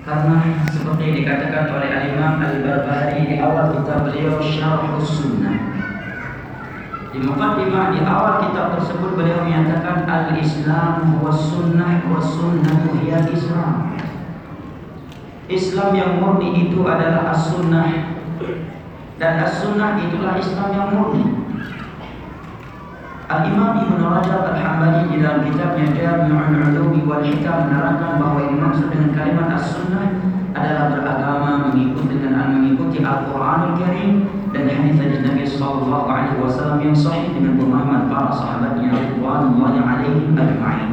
karena seperti dikatakan oleh Al-Imam Al-Barbahari di awal kitab beliau Syarh Sunnah. Di mukaddimah di awal kitab tersebut beliau menyatakan Al-Islam wa sunnah wa sunnah hiya Islam. Islam yang murni itu adalah as-sunnah. Dan as-sunnah itulah Islam yang murni Al-Imam Ibn Rajab Al-Hambali di dalam kitabnya Jami'ul Ulumi wal Hikam menerangkan bahwa yang maksud dengan kalimat as-sunnah adalah beragama mengikut dengan mengikuti Al-Qur'anul Karim dan hadis hadis Nabi sallallahu alaihi wasallam yang sahih dengan pemahaman para sahabatnya radhiyallahu alaihim ajma'in.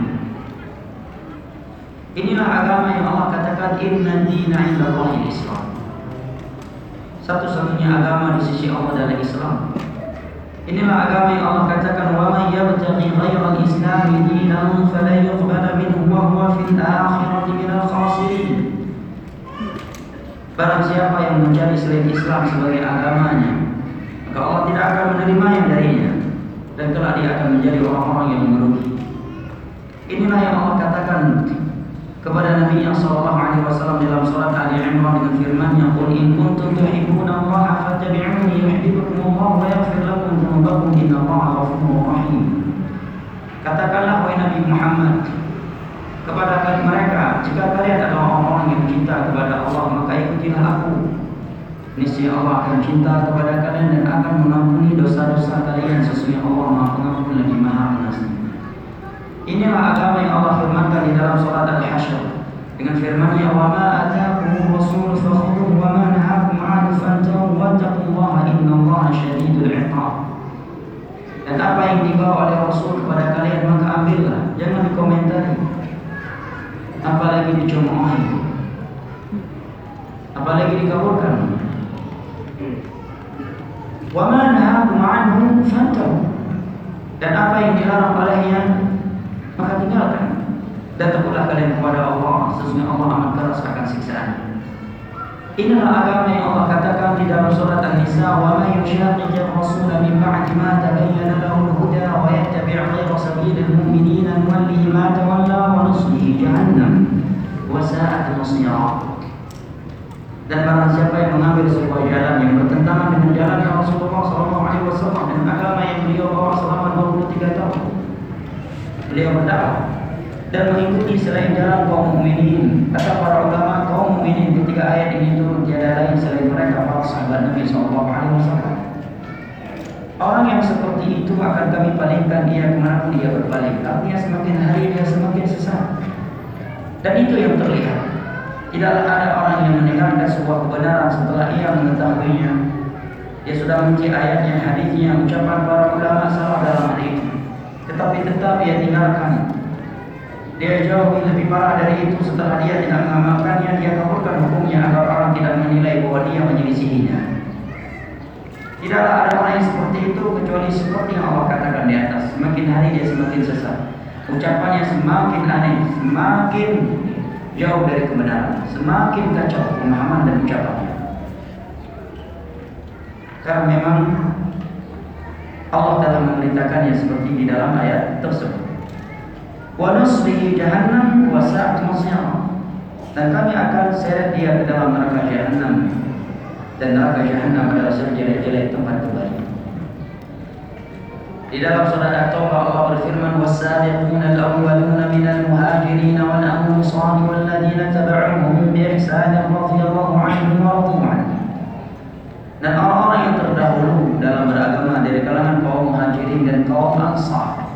Inilah agama yang Allah katakan inna dina indallahi Islam. Satu-satunya agama di sisi Allah adalah Islam. Inilah agama yang Allah katakan wa may yabtaghi ghayra al-islam dinan falan yuqbala minhu wa huwa fil akhirati minal khasirin. Barang siapa yang mencari selain Islam sebagai agamanya, maka Allah tidak akan menerima yang darinya dan kelak dia akan menjadi orang-orang yang merugi. Inilah yang Allah katakan kepada Nabi yang sallallahu alaihi wasallam dalam surat Ali Imran dengan firman-Nya, "Qul in kuntum tuhibbuna Allah fattabi'uni yuhibbukum Allah wa yaghfir lakum dhunubakum innallaha ghafurur rahim." Katakanlah wahai Nabi Muhammad kepada mereka, jika kalian adalah orang-orang yang cinta kepada Allah, maka ikutilah aku. Niscaya Allah akan cinta kepada kalian dan akan mengampuni dosa-dosa kalian sesungguhnya Allah Maha Pengampun lagi Maha Pengasih. Inilah agama yang Allah firmankan di dalam surat Al-Hasyr dengan firman-Nya wa ma ataakum rasul fakhudhuhu wa ma nahakum 'anhu fantahu wattaqullaha innallaha syadidul 'iqab. Dan apa yang dibawa oleh Rasul kepada kalian maka ambillah, jangan dikomentari. Apalagi dicemoohi. Apalagi dikabulkan. Wa ma nahakum 'anhu fantahu. Dan apa yang dilarang olehnya maka tinggalkan dan takutlah kalian kepada Allah. Sesungguhnya Allah amat keras akan siksaan. Inilah agama yang Allah katakan di dalam surat An-Nisa wa may yushaqiqir rasul min ba'di ma tabayyana lahu al-huda wa yattabi' ghayra sabilil mu'minina nuwallihi ma tawalla wa nuslihi jahannam wa sa'at masira. Dan barang siapa yang mengambil sebuah jalan yang bertentangan dengan jalan yang Rasulullah SAW dan agama yang beliau bawa selama 23 tahun beliau berdakwah dan mengikuti selain jalan kaum mukminin. Kata para ulama kaum mukminin ketika ayat ini turun tiada lain selain mereka para sahabat Nabi Shallallahu Alaihi Wasallam. Orang yang seperti itu akan kami palingkan dia ke mana dia berpaling. Artinya semakin hari dia semakin sesat. Dan itu yang terlihat. Tidaklah ada orang yang mendengarkan sebuah kebenaran setelah ia mengetahuinya. Dia sudah menci ayatnya, hadisnya, ucapan para ulama salah dalam hal itu. Tetapi tetap ia tinggalkan. Dia jauh lebih parah dari itu setelah dia tidak mengamalkannya dia kabulkan hukumnya agar orang tidak menilai bahwa dia menyelisihinya. Tidaklah ada orang yang seperti itu kecuali seperti yang Allah katakan di atas. Semakin hari dia semakin sesat. Ucapannya semakin aneh semakin jauh dari kebenaran semakin kacau pemahaman dan ucapannya. Karena memang Allah telah memerintahkannya seperti di dalam ayat tersebut. Wa nuslihi jahannam wa sa'at dan kami akan seret dia ke dalam neraka jahannam. Dan neraka jahannam adalah sejelek-jelek tempat kembali. Di dalam surat At-Taubah Allah berfirman was-sabiquna al-awwaluna minal muhajirin wal ansar wal ladzina tabauhum bi ihsan radhiyallahu anhum wa radu dan orang-orang yang terdahulu dalam beragama dari kalangan kaum muhajirin dan kaum ansar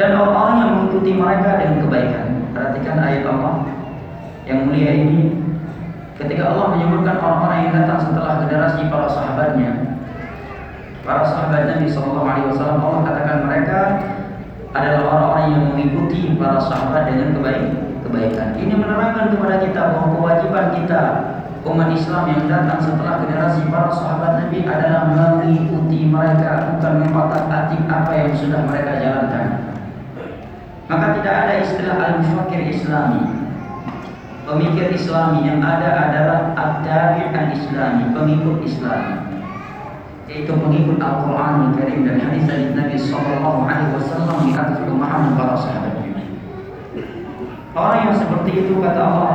dan orang-orang yang mengikuti mereka dengan kebaikan. Perhatikan ayat Allah yang mulia ini ketika Allah menyebutkan orang-orang yang datang setelah generasi para sahabatnya. Para sahabat Nabi Shallallahu Alaihi Wasallam Allah katakan mereka adalah orang-orang yang mengikuti para sahabat dengan kebaik kebaikan. Ini menerangkan kepada kita bahwa kewajiban kita umat Islam yang datang setelah generasi para sahabat Nabi adalah mengikuti mereka bukan memotong atik apa yang sudah mereka jalankan. Maka tidak ada istilah al-mufakir islami. Pemikir islami yang ada adalah ad-dari al-islami Pengikut islami Yaitu pengikut Al-Quran Al-Karim dan hadis dari Nabi Sallallahu Alaihi Wasallam Di atas pemahaman para sahabat. Orang yang seperti itu kata Allah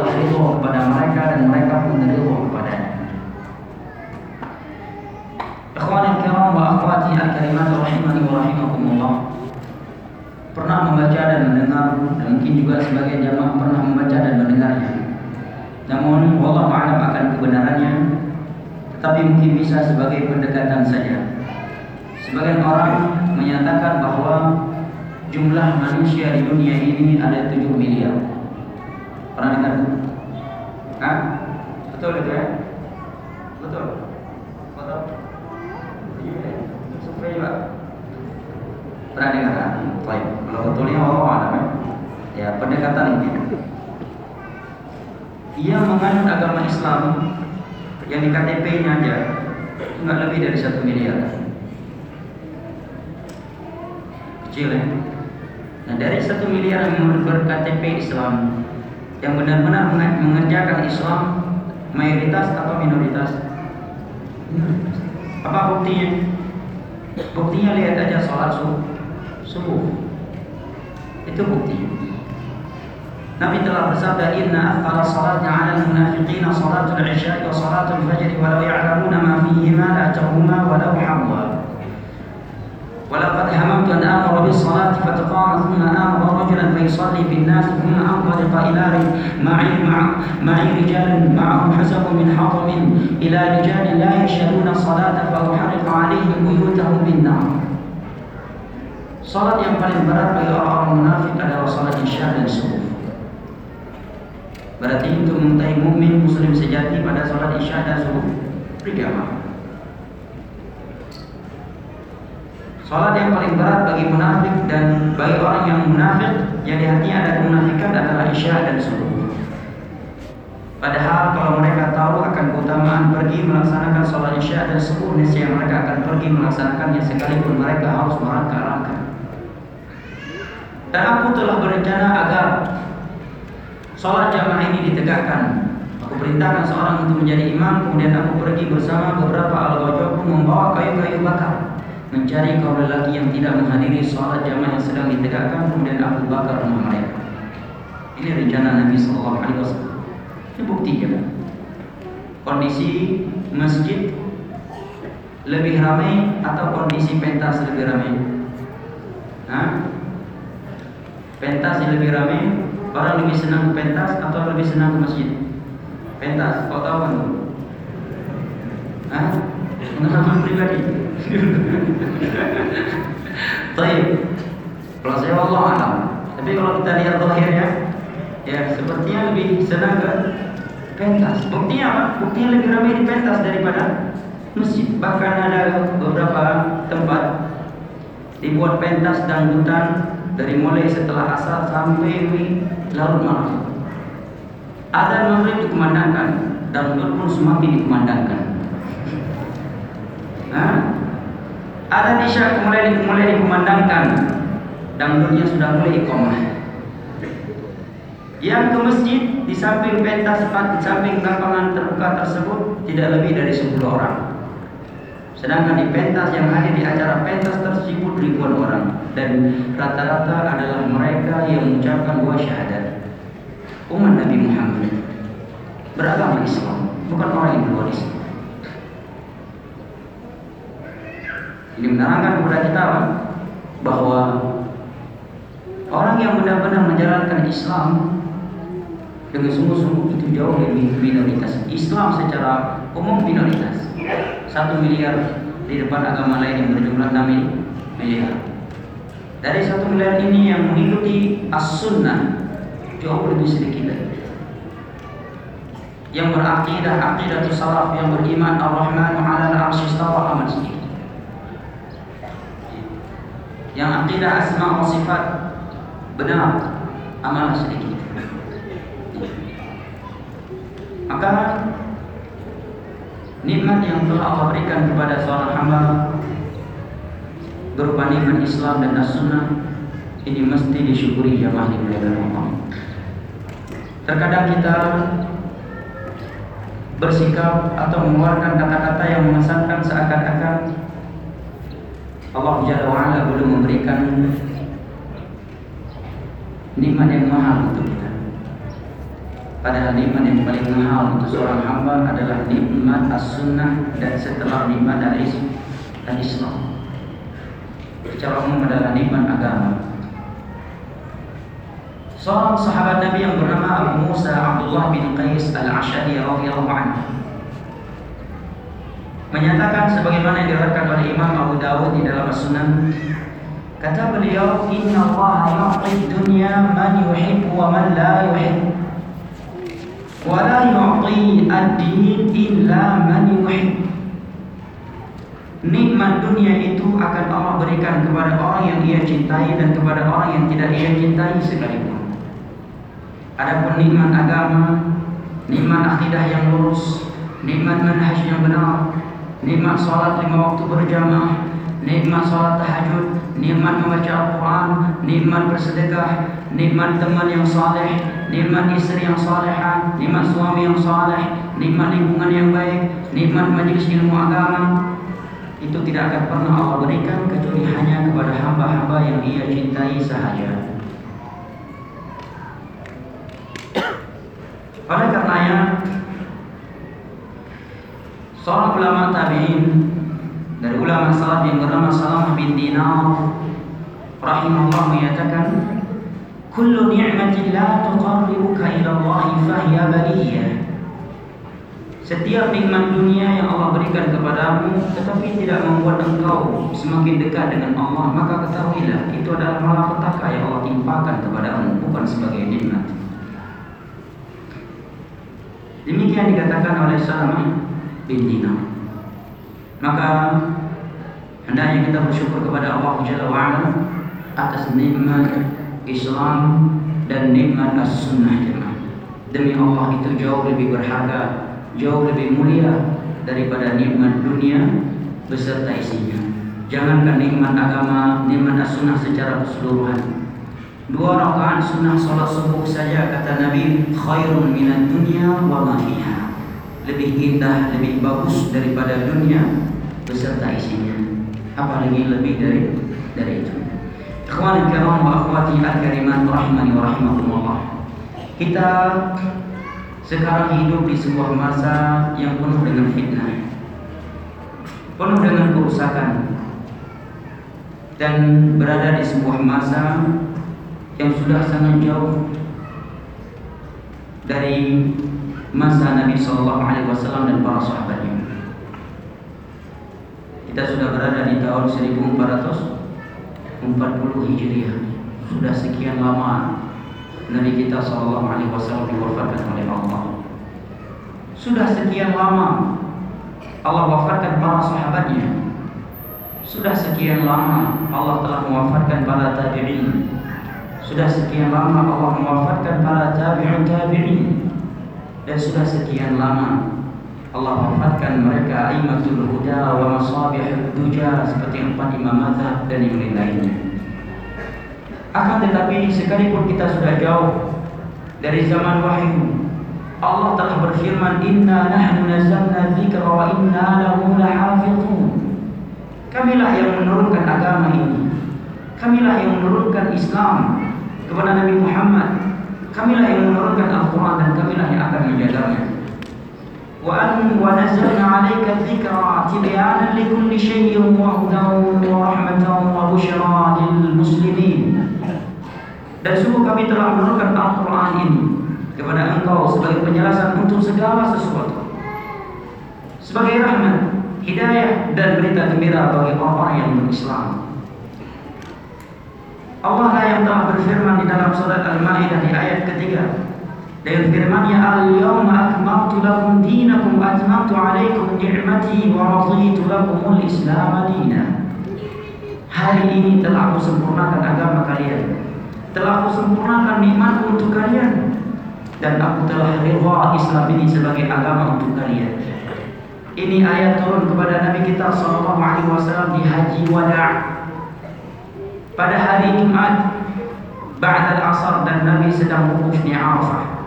ridho kepada mereka dan mereka pun ridho kepadanya. Ikhwani kiram wa akhwati al-karimat rahimani wa rahimakumullah. Pernah membaca dan mendengar dan mungkin juga sebagai jamaah pernah membaca dan mendengarnya. Namun Allah alam akan kebenarannya tapi mungkin bisa sebagai pendekatan saja. Sebagian orang menyatakan bahwa jumlah manusia di dunia ini ada 7 miliar. Pernah dengar? Hah? Betul itu ya? Betul. Betul. Iya. Survei juga. Pernah dengar? Baik. Kalau betulnya Allah alam ya. Ya pendekatan ini. Ia menganut agama Islam yang di KTP-nya aja nggak lebih dari satu miliar. Kecil ya. Nah dari satu miliar yang berKTP Islam yang benar-benar mengerjakan Islam mayoritas atau minoritas? Apa buktinya? Buktinya lihat aja sholat subuh. Itu bukti. Nabi telah bersabda inna afdal salatnya 'ala al-munafiqina salatul isya wa salatul fajr walau ya'lamuna ma fihima la tahuma walau hamwa. ولقد هممت أن آمر بالصلاة فتقام ثم آمر رجلا فيصلي بالناس ثم أنطلق إلى معي مع معي رجال معهم حسب من حطم إلى رجال لا يشهدون الصلاة فأحرق عليهم بيوتهم بالنار. صلاة ينقل البرد ويرى المنافق على صلاة شهر سوف. Berarti untuk mengetahui mukmin muslim sejati pada sholat isya dan zuhur berjamaah. Salat yang paling berat bagi munafik dan bagi orang yang munafik yang di hatinya ada kemunafikan adalah isya dan subuh. Padahal kalau mereka tahu akan keutamaan pergi melaksanakan sholat isya dan subuh, niscaya mereka akan pergi melaksanakannya sekalipun mereka harus merangkak-rangkak. Dan aku telah berencana agar sholat jamaah ini ditegakkan. Aku perintahkan seorang untuk menjadi imam, kemudian aku pergi bersama beberapa al membawa kayu-kayu bakar mencari kaum lelaki yang tidak menghadiri sholat jamaah yang sedang ditegakkan kemudian aku bakar rumah mereka. Ini rencana Nabi Sallallahu Alaihi Wasallam. Ini bukti ya kondisi masjid lebih ramai atau kondisi pentas lebih ramai? Hah? pentas lebih ramai orang lebih senang ke pentas atau lebih senang ke masjid? Pentas kau tahu kan? Hah? Pengalaman pribadi Baik. Kalau saya Allah alam. Tapi kalau kita lihat zahirnya, ya sepertinya lebih senang ke pentas. Buktinya apa? Buktinya lebih ramai di pentas daripada masjid. Bahkan ada beberapa tempat dibuat pentas dangdutan dari mulai setelah asar sampai larut malam. Ada maghrib dikumandangkan, dangdut pun semakin dikumandangkan. Hah? Ada isya mulai mulai dikumandangkan dangdutnya sudah mulai iqamah. Yang ke masjid di samping pentas di samping lapangan terbuka tersebut tidak lebih dari 10 orang. Sedangkan di pentas yang hadir di acara pentas tersebut ribuan orang dan rata-rata adalah mereka yang mengucapkan dua syahadat. Umat Nabi Muhammad beragama Islam, bukan orang yang luar Islam. Ini menerangkan kepada kita bahwa orang yang benar-benar menjalankan Islam dengan sungguh-sungguh itu jauh lebih minoritas. Islam secara umum minoritas. Satu miliar di depan agama lain yang berjumlah 6 miliar. Dari satu miliar ini yang mengikuti as-sunnah jauh lebih sedikit Yang berakidah akidah salaf yang beriman ar-Rahman 'ala al-'arsy sedikit yang akidah asma wa sifat benar amal sedikit. Maka nikmat yang telah Allah berikan kepada seorang hamba berupa nikmat Islam dan as-sunnah ini mesti disyukuri jamaah dimuliakan Allah terkadang kita bersikap atau mengeluarkan kata-kata yang mengesankan seakan-akan Allah Jalla wa'ala belum memberikan nikmat yang mahal untuk kita Padahal nikmat yang paling mahal untuk seorang hamba adalah nikmat as-sunnah dan setelah nikmat al-islam. Secara umum adalah nikmat agama. Seorang sahabat Nabi yang bernama Abu Musa Abdullah bin Qais al-Ashadi radhiyallahu anhu menyatakan sebagaimana yang diriwayatkan oleh Imam Abu Dawud di dalam sunan kata beliau inna Allah yu'ti dunya man yuhibbu wa man la yuhibbu wa la yu'ti ad-din illa man yuhibbu Nikmat dunia itu akan Allah berikan kepada orang yang ia cintai dan kepada orang yang tidak ia cintai sekalipun. Adapun nikmat agama, nikmat akidah yang lurus, nikmat manhaj yang benar, nikmat salat lima waktu berjamaah, nikmat salat tahajud, nikmat membaca Al-Quran, nikmat bersedekah, nikmat teman yang saleh, nikmat istri yang salehah, nikmat suami yang saleh, nikmat lingkungan yang baik, nikmat majelis ilmu agama, itu tidak akan pernah Allah berikan kecuali hanya kepada hamba-hamba yang ia cintai sahaja. Oleh karenanya, seorang ulama tabi'in dari ulama salaf yang bernama Salam bin Dinar rahimahullah menyatakan Kullu ni'matin la tuqarribuka ila Allah fahiya baliyah. Setiap nikmat dunia yang Allah berikan kepadamu tetapi tidak membuat engkau semakin dekat dengan Allah, maka ketahuilah itu adalah malapetaka yang Allah timpakan kepadamu bukan sebagai nikmat. Demikian dikatakan oleh Salamah Maka hendaknya kita bersyukur kepada Allah Jalla wa'ala atas nikmat Islam dan nikmat as-sunnah jemaah. Demi Allah itu jauh lebih berharga, jauh lebih mulia daripada nikmat dunia beserta isinya. Jangankan nikmat agama, nikmat as-sunnah secara keseluruhan. Dua rakaat sunnah salat subuh saja kata Nabi khairun minat dunia wa ma. Lebih indah, lebih bagus daripada dunia beserta isinya. Apalagi lebih dari dari itu. Ikhwan kiram wa akhwati al-karimat rahimani wa rahimakumullah. Kita sekarang hidup di sebuah masa yang penuh dengan fitnah. Penuh dengan kerusakan. Dan berada di sebuah masa yang sudah sangat jauh dari masa Nabi Shallallahu Alaihi Wasallam dan para sahabatnya. Kita sudah berada di tahun 1400 40 Hijriah sudah sekian lama Nabi kita Shallallahu Alaihi Wasallam diwafatkan oleh Allah. Sudah sekian lama Allah wafatkan para sahabatnya. Sudah sekian lama Allah telah mewafatkan para tabi'in. Sudah sekian lama Allah mewafatkan para tabi'un tabi'in. Dan sudah sekian lama Allah wafatkan mereka aimatul huda wa masabih duja seperti empat imam mazhab dan yang lain-lainnya. Akan tetapi sekalipun kita sudah jauh dari zaman wahyu, Allah telah berfirman, "Inna nahnu nazzalna dzikra wa inna lahu lahafizun." Kamilah yang menurunkan agama ini. Kamilah yang menurunkan Islam kepada Nabi Muhammad. Kamilah yang menurunkan Al-Quran dan kamilah yang akan menjaganya. وأن ونزلنا عليك الذكر تبيانا لكل شيء وهدى ورحمة وبشرى للمسلمين dan sungguh kami telah menurunkan Al-Quran ini kepada engkau sebagai penjelasan untuk segala sesuatu sebagai rahmat, hidayah dan berita gembira bagi orang-orang yang berislam Allah lah yang telah berfirman di dalam surat Al-Ma'idah di ayat ketiga dengan firman-Nya al-yawma akmaltu lakum dinakum wa atmamtu 'alaikum ni'mati wa raditu Islam dinan. Hari ini telah aku sempurnakan agama kalian. Telah aku sempurnakan nikmatku untuk kalian dan aku telah ridha Islam ini sebagai agama untuk kalian. Ini ayat turun kepada Nabi kita sallallahu alaihi wasallam di haji wada' pada hari Jumat ba'da al-asar dan Nabi sedang wukuf di Arafah.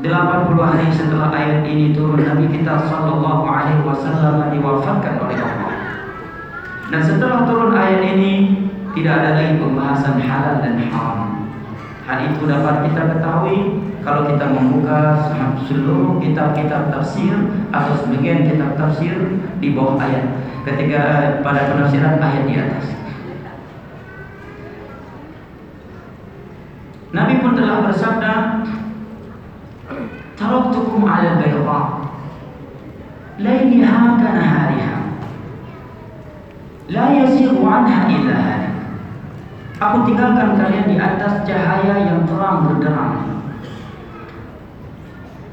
80 hari setelah ayat ini turun Nabi kita sallallahu alaihi wasallam diwafatkan oleh Allah. Dan setelah turun ayat ini tidak ada lagi pembahasan halal dan haram. Hal itu dapat kita ketahui kalau kita membuka seluruh kitab-kitab tafsir atau sebagian kitab tafsir di bawah ayat ketika pada penafsiran ayat di atas. Nabi pun telah bersabda, "Taraktukum 'ala al-bayda, layliha ka nahariha, la yazighu 'anha illa halik." Aku tinggalkan kalian di atas cahaya yang terang berderang.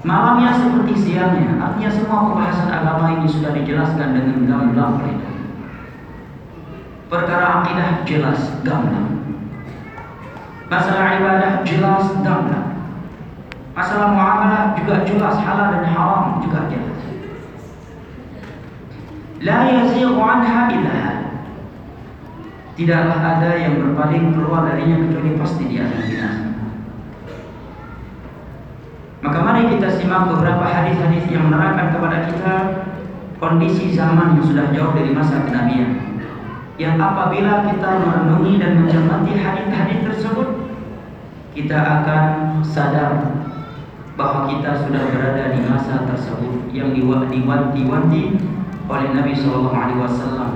Malamnya seperti siangnya, artinya semua pembahasan agama ini sudah dijelaskan dengan gamblang Perkara akidah jelas gamblang. Masalah ibadah jelas gamblang. Masalah muamalah juga jelas halal dan haram juga jelas. La yazighu anha illa Tidaklah ada yang berpaling keluar darinya kecuali pasti dia akan binasa. Maka mari kita simak beberapa hadis-hadis yang menerangkan kepada kita kondisi zaman yang sudah jauh dari masa kenabian. Yang apabila kita merenungi dan mencermati hadis-hadis tersebut, kita akan sadar bahwa kita sudah berada di masa tersebut yang diwanti-wanti oleh Nabi Shallallahu Alaihi Wasallam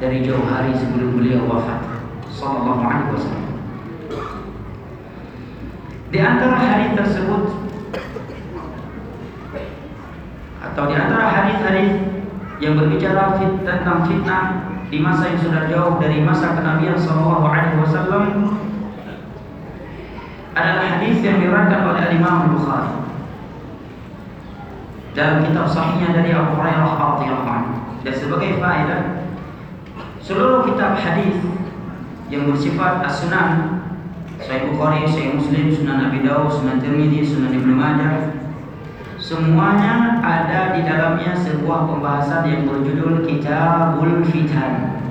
dari jauh hari sebelum beliau wafat sallallahu alaihi wasallam. Di antara hari tersebut atau di antara hadis-hadis yang berbicara fit, tentang fitnah di masa yang sudah jauh dari masa kenabian sallallahu alaihi wasallam adalah hadis yang diriwayatkan oleh Imam Bukhari dalam kitab sahihnya dari Abu Hurairah radhiyallahu anhu dan sebagai faedah Seluruh kitab hadis yang bersifat as-sunan Sahih Bukhari, Sahih Muslim, Sunan Abi Dawud, Sunan Tirmidzi, Sunan Ibnu Majah semuanya ada di dalamnya sebuah pembahasan yang berjudul Kitabul Fitan.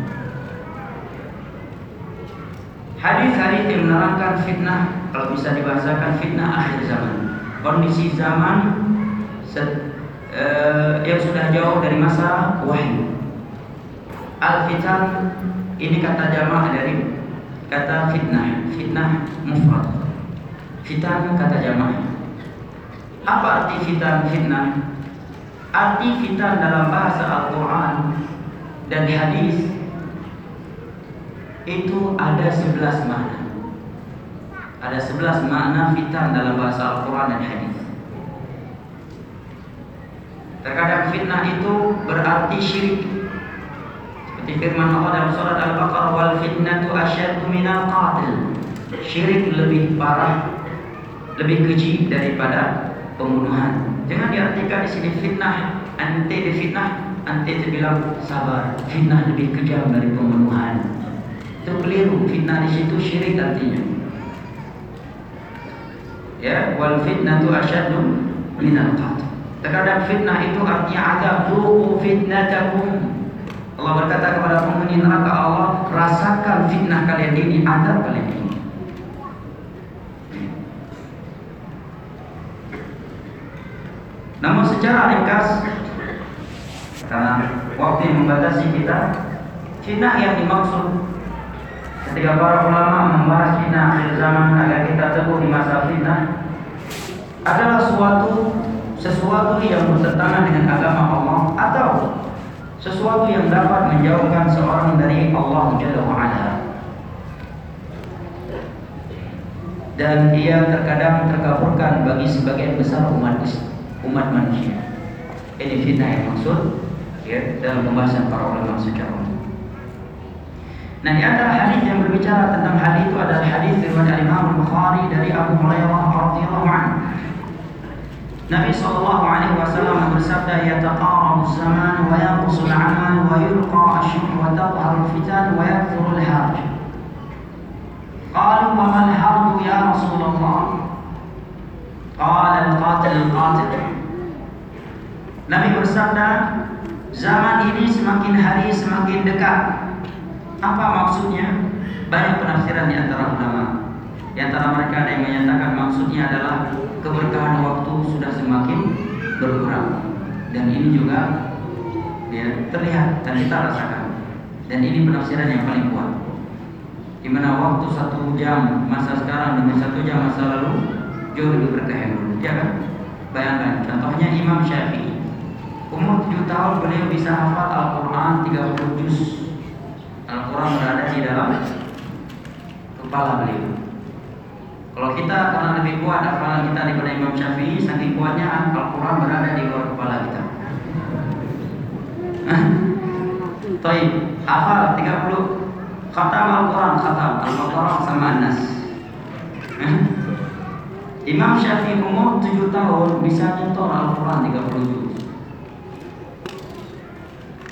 Hadis-hadis yang menerangkan fitnah kalau bisa dibahasakan fitnah akhir zaman. Kondisi zaman set, uh, yang sudah jauh dari masa wahyu. Al-fitan ini kata jamaah dari kata fitnah, fitnah mufrad. Fitan kata jamaah. Apa arti fitan fitnah? Arti fitan dalam bahasa Al-Quran dan hadis itu ada sebelas makna. Ada sebelas makna fitan dalam bahasa Al-Quran dan hadis. Terkadang fitnah itu berarti syirik seperti firman Allah dalam surat Al-Baqarah wal fitnatu asyaddu minal qatil. Syirik lebih parah, lebih keji daripada pembunuhan. Jangan diartikan di sini fitnah, ante di fitnah, ante itu bilang sabar. Fitnah lebih kejam dari pembunuhan. Itu keliru. Fitnah di situ syirik artinya. Ya, wal fitnatu asyaddu minal qatil. Terkadang fitnah itu artinya azab. Duku fitnatakum Allah berkata kepada penghuni neraka Allah, rasakan fitnah kalian ini, adab kalian ini. Namun secara ringkas, karena waktu yang membatasi kita, fitnah yang dimaksud ketika para ulama membahas fitnah akhir zaman agar kita teguh di masa fitnah adalah suatu sesuatu yang bertentangan dengan agama Allah atau sesuatu yang dapat menjauhkan seorang dari Allah Jalla wa'ala. Dan ia terkadang terkaburkan bagi sebagian besar umat umat manusia. Ini fitnah yang maksud ya, dalam pembahasan para ulama secara umum Nah di antara hadis yang berbicara tentang hal itu adalah hadis riwayat Imam Bukhari dari Abu Hurairah radhiyallahu anhu Nabi sallallahu alaihi wasallam bersabda yataqarabu zaman wa yanqusu al-amal wa yulqa ash-shuh wa tadhharu al-fitan wa yakthuru al-harj. Qalu wa ma al-harj ya Rasulullah? Qala al-qatil al-qatil. Nabi bersabda, zaman ini semakin hari semakin dekat. Apa maksudnya? Banyak penafsiran di antara ulama. Di antara mereka ada yang menyatakan maksudnya adalah keberkahan waktu sudah semakin berkurang dan ini juga ya, terlihat dan kita rasakan dan ini penafsiran yang paling kuat di mana waktu satu jam masa sekarang dengan satu jam masa lalu jauh lebih berkah dulu, ya kan? Bayangkan, contohnya Imam Syafi'i, umur 7 tahun beliau bisa hafal Al-Quran 30 juz. Al-Quran berada di dalam kepala beliau. Kalau kita karena lebih kuat hafalan kita daripada Imam Syafi'i, saking kuatnya Al-Quran berada di luar kepala kita. Toy, hafal 30 khatam Al-Quran, khatam Al-Baqarah sama An-Nas. Imam Syafi'i umur 7 tahun bisa nyetor Al-Quran 30 juz.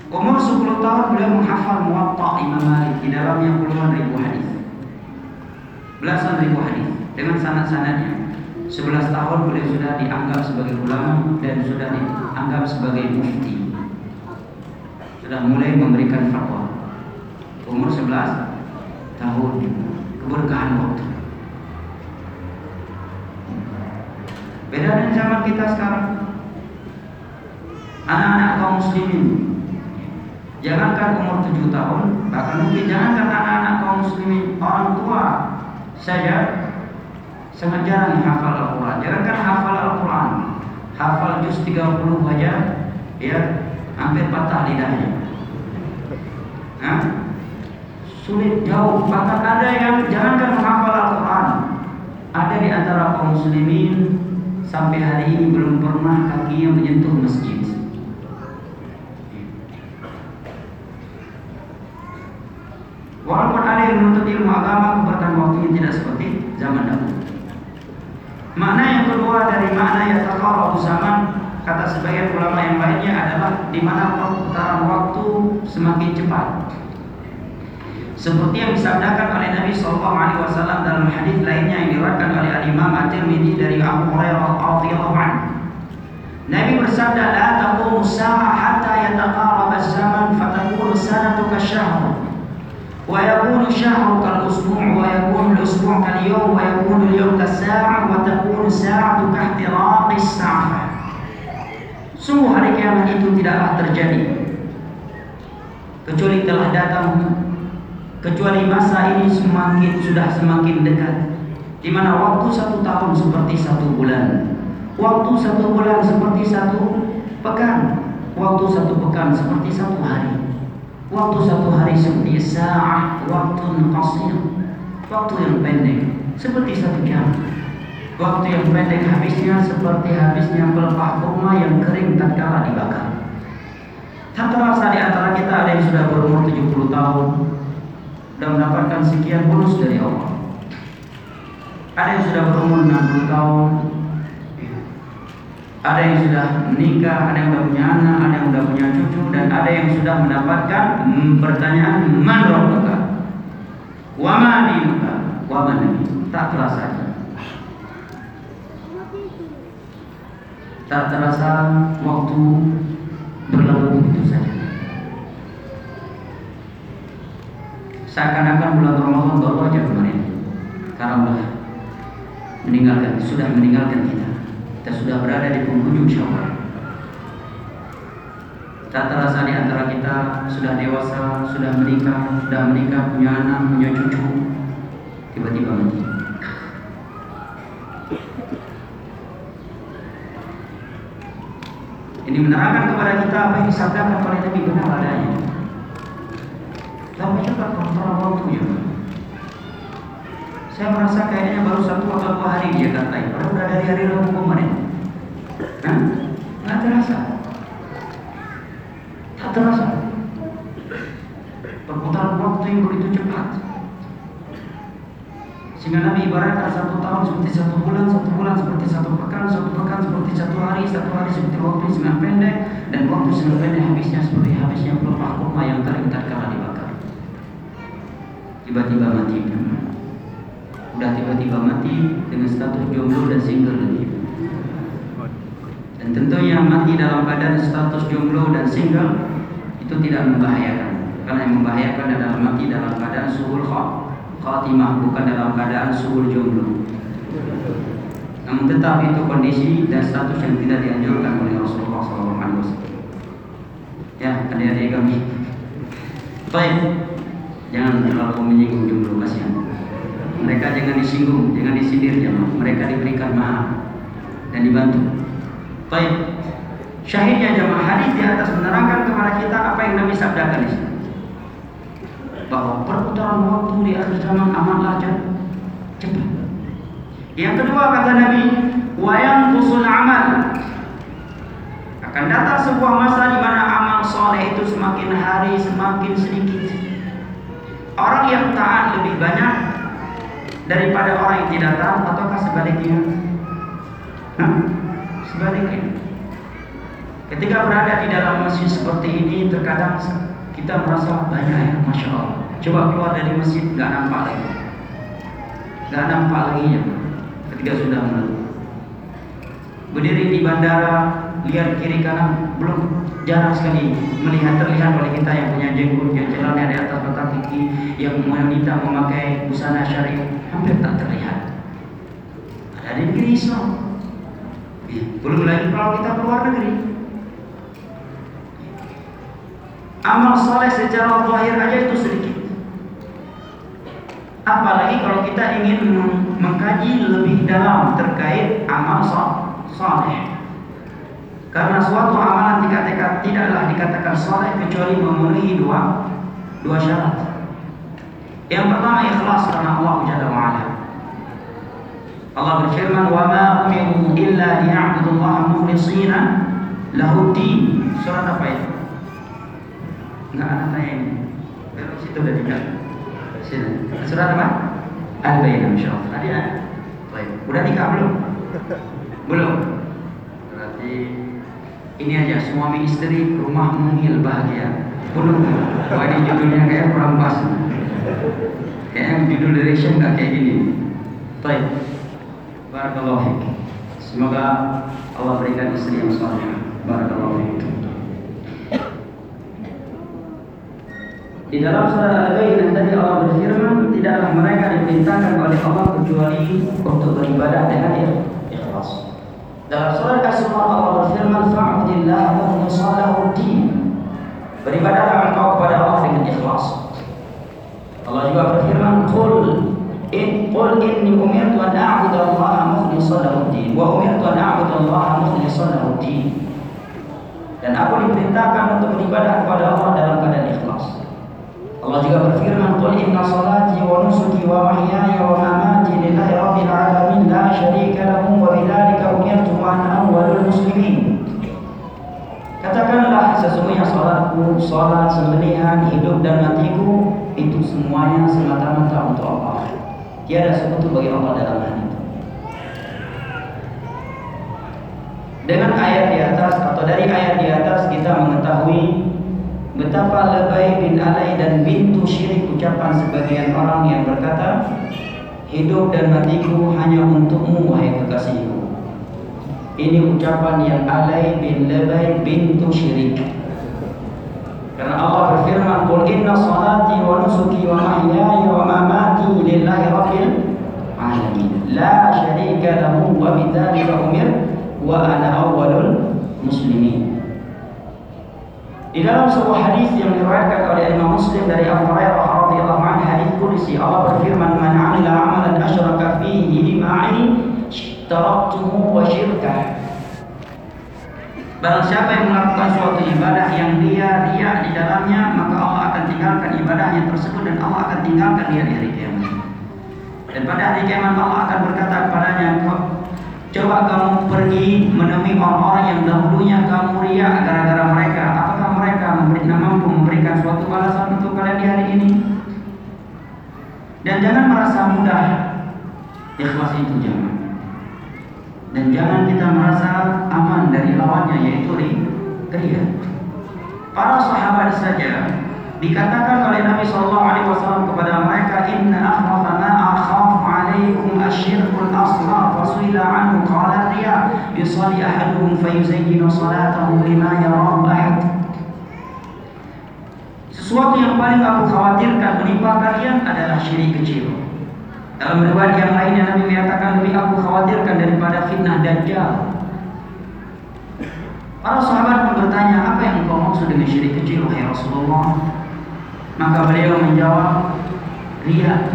Umur 10 tahun beliau menghafal Muwatta Imam Malik di dalamnya puluhan ribu hadis. Belasan ribu hadis dengan sanad-sanadnya. 11 tahun beliau sudah dianggap sebagai ulama dan sudah dianggap sebagai mufti. Sudah mulai memberikan fatwa umur 11 tahun keberkahan waktu beda dengan zaman kita sekarang anak-anak kaum muslimin jangankan umur 7 tahun bahkan mungkin jangankan anak-anak kaum muslimin orang tua saja sangat jarang hafal Al-Quran. Jangankan hafal Al-Quran hafal juz 30 aja ya hampir patah lidahnya. Hah? sulit jauh. Bahkan ada yang jangankan menghafal Al-Quran ada di antara kaum muslimin sampai hari ini belum pernah kakinya menyentuh masjid yang menuntut ilmu agama keberkahan waktunya tidak seperti zaman dahulu makna yang kedua dari makna yang terkawal zaman kata sebagian ulama yang lainnya adalah di mana perputaran waktu semakin cepat seperti yang disabdakan oleh Nabi Shallallahu Alaihi Wasallam dalam hadis lainnya yang diriwayatkan oleh Al Imam At-Tirmidzi dari Abu Hurairah radhiyallahu anhu. Nabi bersabda, "La taqumu as-sa'a hatta yataqarrab az-zaman fatakunu sanatu kasyahr." Yakunu al-usbu' kal yawm wa yakunu al-yawm kas-sa'a wa takunu sa'atu kahtiraqis sa'ah. Sungguh hari kiamat itu tidaklah terjadi. Kecuali telah datang kecuali masa ini semakin sudah semakin dekat di mana waktu satu tahun seperti satu bulan. Waktu satu bulan seperti satu pekan. Waktu satu pekan seperti satu hari waktu satu hari seperti saat waktu qasir waktu yang pendek seperti satu jam waktu yang pendek habisnya seperti habisnya pelepah kurma yang kering tatkala dibakar tak terasa di antara kita ada yang sudah berumur 70 tahun dan mendapatkan sekian bonus dari Allah. Ada yang sudah berumur 60 tahun, ada yang sudah menikah, ada yang sudah punya anak, ada yang sudah punya cucu, dan ada yang sudah mendapatkan pertanyaan man rabbuka, wa ma dinuka, Tak terasa. Tak terasa waktu berlalu begitu saja. seakan-akan bulan Ramadan baru aja kemarin. Karena meninggalkan sudah meninggalkan kita kita sudah berada di penghujung syawal. Tak terasa di antara kita sudah dewasa sudah menikah sudah menikah punya anak punya cucu tiba-tiba mati. Ini menerangkan kepada kita apa yang disabdakan oleh Nabi benar adanya tapi cepat kontrol waktunya. Saya merasa kayaknya baru satu atau dua hari di Jakarta ini. Padahal udah dari hari Rabu kemarin. Nah, nggak terasa. Tak terasa. Perputaran waktu yang begitu cepat. Sehingga Nabi ibaratkan satu tahun seperti satu bulan, satu bulan seperti satu pekan, satu pekan seperti satu hari, satu hari seperti waktu yang sangat pendek, dan waktu sangat pendek habisnya seperti habisnya pelepah kurma yang terikat kalah dibakar tiba-tiba mati udah tiba-tiba mati dengan status jomblo dan single lagi. Dan tentunya mati dalam keadaan status jomblo dan single itu tidak membahayakan. Karena yang membahayakan adalah mati dalam keadaan suhul khatimah bukan dalam keadaan suhul jomblo. Namun tetap itu kondisi dan status yang tidak dianjurkan oleh Rasulullah SAW ya adik-adik kami. Baik Jangan terlalu menyinggung jomblo kasihan. Mereka jangan disinggung, jangan disindir jemaah. Mereka diberikan maaf dan dibantu. Baik. Syahidnya jemaah hadis di atas menerangkan kepada kita apa yang Nabi sabdakan di sini. Bahwa perputaran waktu di akhir zaman amatlah cepat. Yang kedua kata Nabi, wayang kusul amal. Akan datang sebuah masa di mana amal soleh itu semakin hari semakin sedikit. Orang yang taat lebih banyak daripada orang yang tidak taat ataukah sebaliknya? Nah, sebaliknya. Ketika berada di dalam masjid seperti ini, terkadang kita merasa banyak ya, masya Allah. Coba keluar dari masjid, nggak nampak lagi, nggak nampak lagi ya. Ketika sudah melalu. Berdiri di bandara, lihat kiri kanan, belum. Jarang sekali melihat terlihat oleh kita yang punya jenggot yang jalannya di atas mata kaki yang wanita memakai busana syariah. Hampir tak terlihat. Ada di negeri Islam. Ya, belum lagi kalau kita keluar negeri. Amal soleh secara zahir aja itu sedikit. Apalagi kalau kita ingin mengkaji lebih dalam terkait amal soleh karena suatu amalan dikatakan tidaklah dikatakan soleh kecuali memenuhi dua dua syarat. Yang pertama ikhlas karena Allah Jalla wa'ala. Allah berfirman, "Wa ma umiru illa liya'budu Allah mukhlishina lahu din." Surat apa ya? Enggak ada tanya ini. Situ udah tidak. Sini. Surat apa? Al-Baqarah insyaallah. Tadi ya. Baik. Udah nikah belum? Belum. Berarti ini aja suami istri rumah mungil bahagia. Belum wah ini judulnya kayak kurang pas. Kayak judul Syekh nggak kayak gini. Baik. Barakallahu fiik. Semoga Allah berikan istri yang barakallahu fiik. Di dalam surah Al-Baqarah tadi Allah berfirman tidaklah mereka diperintahkan oleh Allah kecuali untuk beribadah dengan ikhlas dalam surah As-Zumar Allah berfirman fa'budillah wa musallahu din. Beribadahlah engkau kepada Allah dengan ikhlas. Allah juga berfirman qul in qul inni umirtu an a'budu Allah mukhlishan din wa umirtu an a'budu Allah mukhlishan din. Dan aku diperintahkan untuk beribadah kepada Allah dalam keadaan ikhlas. Allah juga berfirman qul inna salati wa nusuki wa mahyaya wa mamati lillahi rabbil alamin la syarika lahu wa bidzalika umirtu Katakanlah sesungguhnya salatku, salat, sembelihan, hidup dan matiku itu semuanya semata-mata untuk Allah. Tiada sekutu bagi Allah dalam hal itu. Dengan ayat di atas atau dari ayat di atas kita mengetahui Betapa lebay bin alay dan bintu syirik ucapan sebagian orang yang berkata Hidup dan matiku hanya untukmu wahai kekasihku Ini ucapan yang alay bin lebay bintu syirik. Karena Allah berfirman Qul inna salati wa nusuki wa mahyaya wa mamati lillahi rabbil alamin. La syarika lahu wa bidzalika umir wa ana awwalul muslimin. Di dalam sebuah hadis yang diriwayatkan oleh Imam Muslim dari Abu Hurairah radhiyallahu anhu hadis qudsi Allah berfirman man 'amila 'amalan asyraka fihi ma'i taraktuhu wa syirkah Barang siapa yang melakukan suatu ibadah yang dia riak di dalamnya maka Allah akan tinggalkan ibadahnya tersebut dan Allah akan tinggalkan dia di hari kiamat. Dan pada hari kiamat Allah akan berkata kepadanya Coba kamu pergi menemui orang-orang yang dahulunya kamu riak gara-gara mereka. Apakah mereka memberi, mampu memberikan suatu balasan untuk kalian di hari ini? Dan jangan merasa mudah ikhlas itu jangan. Dan jangan kita merasa aman dari lawannya yaitu ria. Para sahabat saja dikatakan oleh Nabi Shallallahu Alaihi Wasallam kepada mereka Inna akhwafa ma akhaf alaikum asyirkul asghar fasuila anhu qala riya yusalli ahaduhum fayuzayyinu salatahu lima yara ahad Sesuatu yang paling aku khawatirkan menimpa kalian adalah syirik kecil. Dalam riwayat yang lainnya Nabi menyatakan lebih aku khawatirkan daripada fitnah dajjal. Para sahabat pun bertanya, apa yang engkau maksud dengan syirik kecil, wahai Rasulullah? Maka beliau menjawab, ria.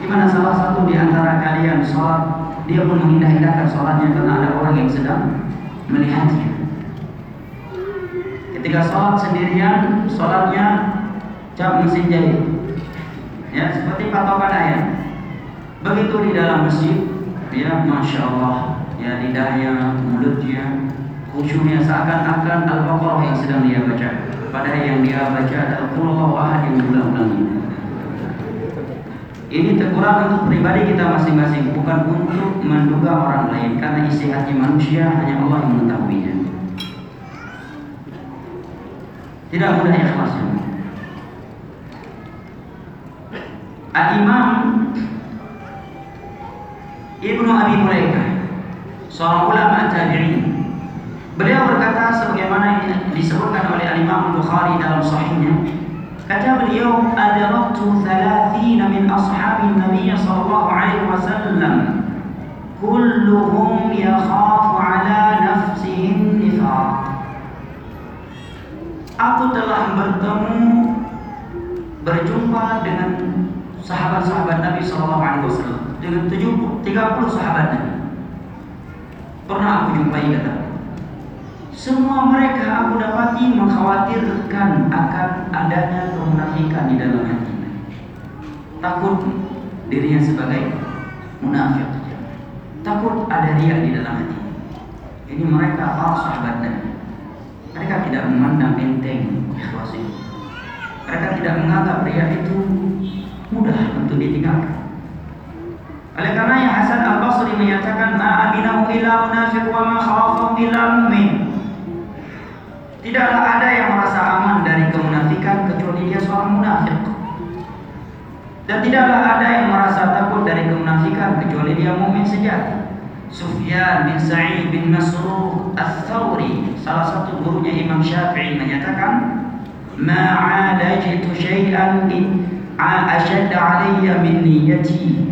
Di mana salah satu di antara kalian sholat, dia pun mengindah-indahkan sholatnya karena ada orang yang sedang melihatnya. Ketika sholat sendirian, sholatnya cap mesin jahit. Ya, seperti patokan ayat. Begitu di dalam masjid, ya masya Allah, ya lidahnya, mulutnya, khusyuknya seakan-akan Al-Baqarah yang sedang dia baca. Padahal yang dia baca adalah Qul Ahad yang diulang-ulangi. Ini teguran untuk pribadi kita masing-masing, bukan untuk menduga orang lain, karena isi hati manusia hanya Allah yang mengetahuinya. Tidak mudah ikhlasnya. Al-Imam Ibnu Abi Mulaikah, seorang ulama tabi'in, Beliau berkata sebagaimana disebutkan oleh Imam Bukhari dalam sahihnya, kata beliau, "Adraktu 30 min ashabi Nabi sallallahu alaihi wasallam, kulluhum yakhafu ala nafsihi nifaq." Aku telah bertemu berjumpa dengan sahabat-sahabat Nabi sallallahu alaihi wasallam dengan 30 sahabat Nabi. Pernah aku jumpai kata semua mereka aku dapati mengkhawatirkan akan adanya kemunafikan di dalam hatinya. Takut dirinya sebagai munafik. Takut ada dia di dalam hati. Ini mereka para sahabat Nabi. Mereka tidak memandang enteng ikhlas. Mereka tidak menganggap pria itu mudah untuk ditinggalkan. Oleh karena yang Hasan Al Basri menyatakan, "Ma'aminahu illa munafiq wa ma khawafahu illa mu'min." Tidaklah ada yang merasa aman dari kemunafikan kecuali dia seorang munafik. Dan tidaklah ada yang merasa takut dari kemunafikan kecuali dia mukmin sejati. Sufyan bin Sa'id bin Masruq Ats-Tsauri, salah satu gurunya Imam Syafi'i menyatakan, "Ma 'alajtu syai'an ashad 'alayya min niyyati."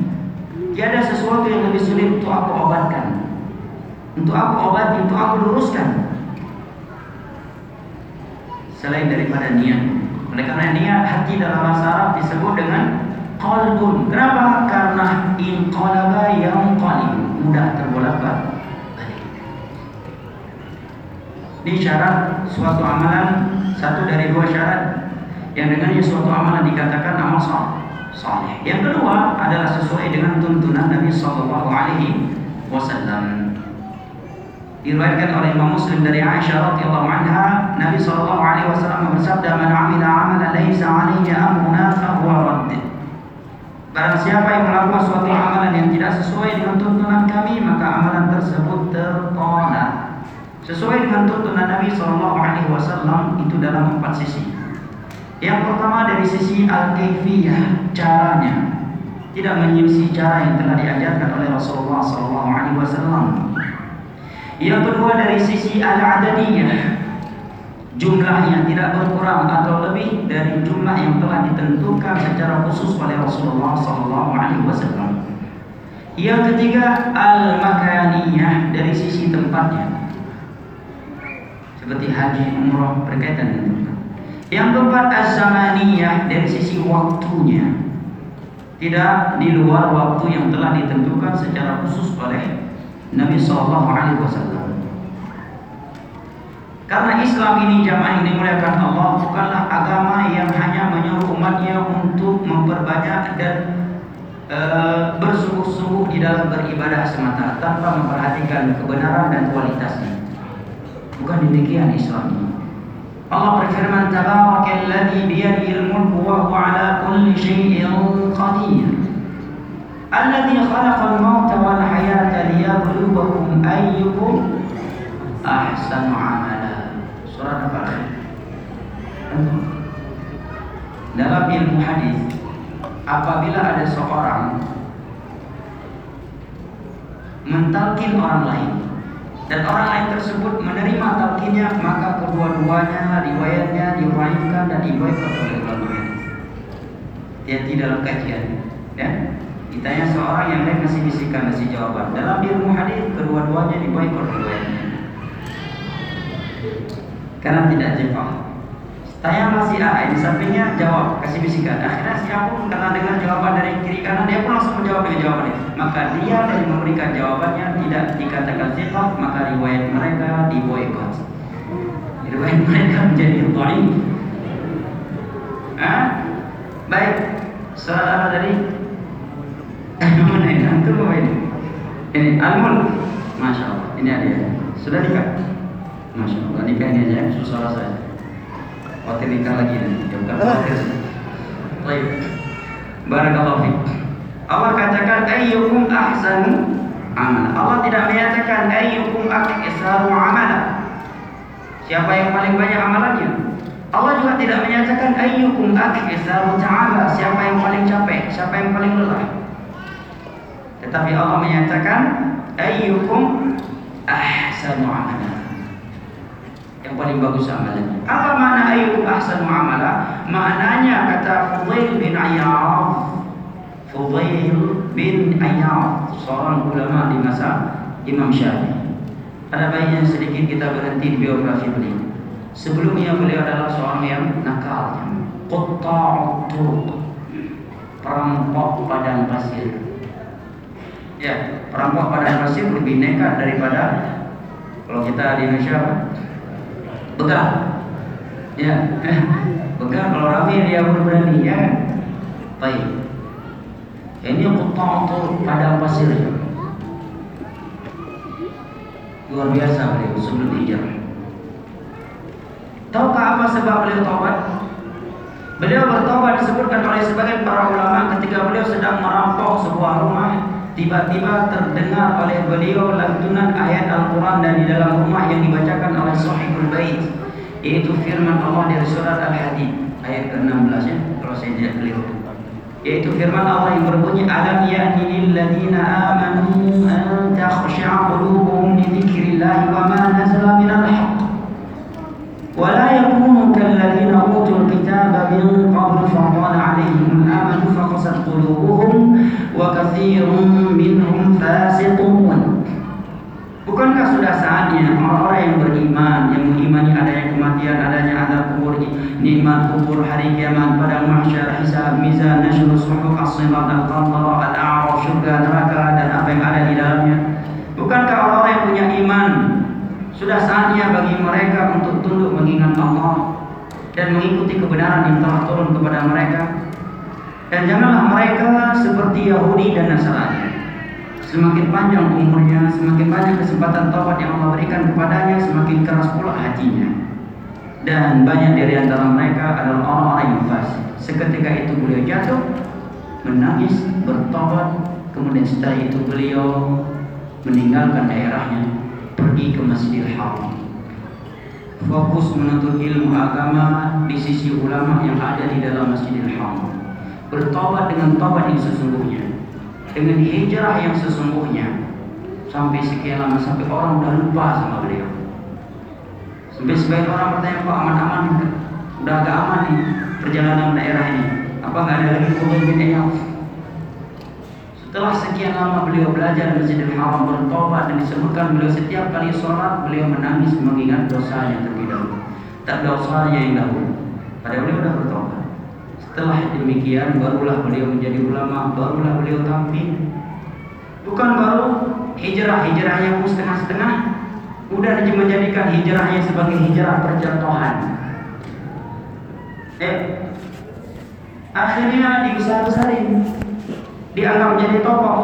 Tiada sesuatu yang lebih sulit untuk aku obatkan. Untuk aku obati, untuk aku luruskan selain daripada niat. Oleh karena niat hati dalam bahasa Arab disebut dengan qalbun. Kenapa? Karena in qalaba yang qalib mudah terbolak-balik. Ini syarat suatu amalan satu dari dua syarat yang dengannya suatu amalan dikatakan amal saleh. Yang kedua adalah sesuai dengan tuntunan Nabi Shallallahu Alaihi Wasallam. diriwayatkan oleh Imam Muslim dari Aisyah radhiyallahu anha Nabi sallallahu alaihi wasallam bersabda man amila amalan laisa alaihi amruna fahuwa radd Barang siapa yang melakukan suatu amalan yang tidak sesuai dengan tuntunan kami maka amalan tersebut tertolak sesuai dengan tuntunan Nabi sallallahu alaihi wasallam itu dalam empat sisi yang pertama dari sisi al-kaifiyah caranya tidak menyisi cara yang telah diajarkan oleh Rasulullah sallallahu alaihi wasallam yang kedua dari sisi al-adadiyah Jumlahnya tidak berkurang atau lebih dari jumlah yang telah ditentukan secara khusus oleh Rasulullah SAW. Yang ketiga al-makaniyah dari sisi tempatnya. Seperti haji, umrah berkaitan dengan. Yang keempat az-zamaniyah dari sisi waktunya. Tidak di luar waktu yang telah ditentukan secara khusus oleh Nabi Shallallahu Alaihi Wasallam. Karena Islam ini jamaah ini dimuliakan Allah bukanlah agama yang hanya menyuruh umatnya untuk memperbanyak dan e, bersungguh-sungguh di dalam beribadah semata tanpa memperhatikan kebenaran dan kualitasnya. Bukan demikian Islam فأمر فرمان تبارك الذي بيده الملك وهو على كل شيء قدير. الذي خلق الموت والحياة ليبلوكم أيكم أحسن عملا. سورة الفاخر dalam ilmu hadis apabila ada seorang mentalkin orang lain dan orang lain tersebut menerima talkinnya maka kedua-duanya riwayatnya diriwayatkan dan diboykot oleh ulama hadis. Dia dalam kajian, ya. Ditanya seorang yang lain masih bisikan masih jawaban. Dalam ilmu hadis kedua-duanya diboikot riwayatnya. Karena tidak jepang. Tanya masih A, di sampingnya jawab, kasih bisikan. Akhirnya si A pun karena dengar jawaban dari kiri kanan, dia pun langsung menjawab dengan jawaban itu. Maka dia dari memberikan jawabannya tidak dikatakan siqah, maka riwayat mereka diboykot. Riwayat mereka menjadi dhaif. Ah, baik. Saudara dari mana ini? Antum apa ini? Ini Almul. Masya Allah. Ini ada. Sudah nikah? Masya Allah. Nikah ini aja susah saya khawatir nikah lagi nanti ya bukan khawatir baik. Barakallahu fiik. Allah katakan ayyukum ahsanu amal Allah tidak menyatakan ayyukum aksaru amala. Siapa yang paling banyak amalannya? Allah juga tidak menyatakan ayyukum aksaru ta'ala siapa yang paling capek? Siapa yang paling lelah? Tetapi Allah menyatakan ayyukum ahsanu amala yang paling bagus amalannya. Apa makna ayyukum ahsan muamalah? Maknanya kata Fudail bin Ayyad Fudail bin Ayyad seorang ulama di masa Imam Syafi'i. Ada baiknya sedikit kita berhenti di biografi beliau. Sebelumnya beliau adalah seorang yang nakal, qatta'ut turuq, perampok padang pasir. Ya, perampok padang pasir lebih nekat daripada kalau kita di Indonesia Begal. Ya. Begal kalau rame dia berani ya. Baik. Ini quta'atu padang pasir. Luar biasa beliau sebelum hijrah. Tahukah apa sebab beliau taubat? Beliau bertobat disebutkan oleh sebagian para ulama ketika beliau sedang merampok sebuah rumah Tiba-tiba terdengar oleh beliau lantunan ayat Al-Quran dari dalam rumah yang dibacakan oleh sahibul bait yaitu firman Allah dari surat Al-Hadid ayat ke-16 ya kalau saya tidak keliru yaitu firman Allah yang berbunyi alam ya'ni lil ladina amanu an takhsha'a qulubuhum li wa ma nazala minal haq wa la yakunu kal ladina utul kitaba min qabl fa 'alayhim amanu faqasat wa kathirun Bukankah sudah saatnya orang-orang yang beriman, yang mengimani adanya kematian, adanya azab kubur, nikmat kubur, hari kiamat, pada mahsyar, hisab, mizan, nasyur, suhuf, as-sirat, al-qantara, al-a'raf, syurga, neraka, dan apa yang ada di dalamnya. Bukankah orang-orang yang punya iman sudah saatnya bagi mereka untuk tunduk mengingat Allah dan mengikuti kebenaran yang telah turun kepada mereka? Dan janganlah mereka seperti Yahudi dan Nasrani Semakin panjang umurnya, semakin banyak kesempatan taubat yang Allah berikan kepadanya, semakin keras pula hatinya. Dan banyak dari antara mereka adalah orang-orang yang fasik. Seketika itu beliau jatuh, menangis, bertobat, kemudian setelah itu beliau meninggalkan daerahnya pergi ke Masjidil Haram. Fokus menuntut ilmu agama di sisi ulama yang ada di dalam Masjidil Haram. Bertobat dengan tobat yang sesungguhnya. Dengan hijrah yang sesungguhnya. Sampai sekian lama sampai orang udah lupa sama beliau. Sampai sebagian orang bertanya, Pak aman-aman udah agak aman nih perjalanan daerah ini. Apa nggak ada lagi bin Iyad? Setelah sekian lama beliau belajar di Masjidil Haram bertobat dan disebutkan beliau setiap kali sholat beliau menangis mengingat dosanya terlebih dahulu. Tak dosanya yang dahulu. Pada beliau sudah bertobat. Setelah demikian barulah beliau menjadi ulama, barulah beliau tampil. Bukan baru hijrah hijrahnya pun setengah-setengah. Udah menjadikan hijrahnya sebagai hijrah perjatuhan. Eh, akhirnya dibesar-besarin dianggap menjadi tokoh,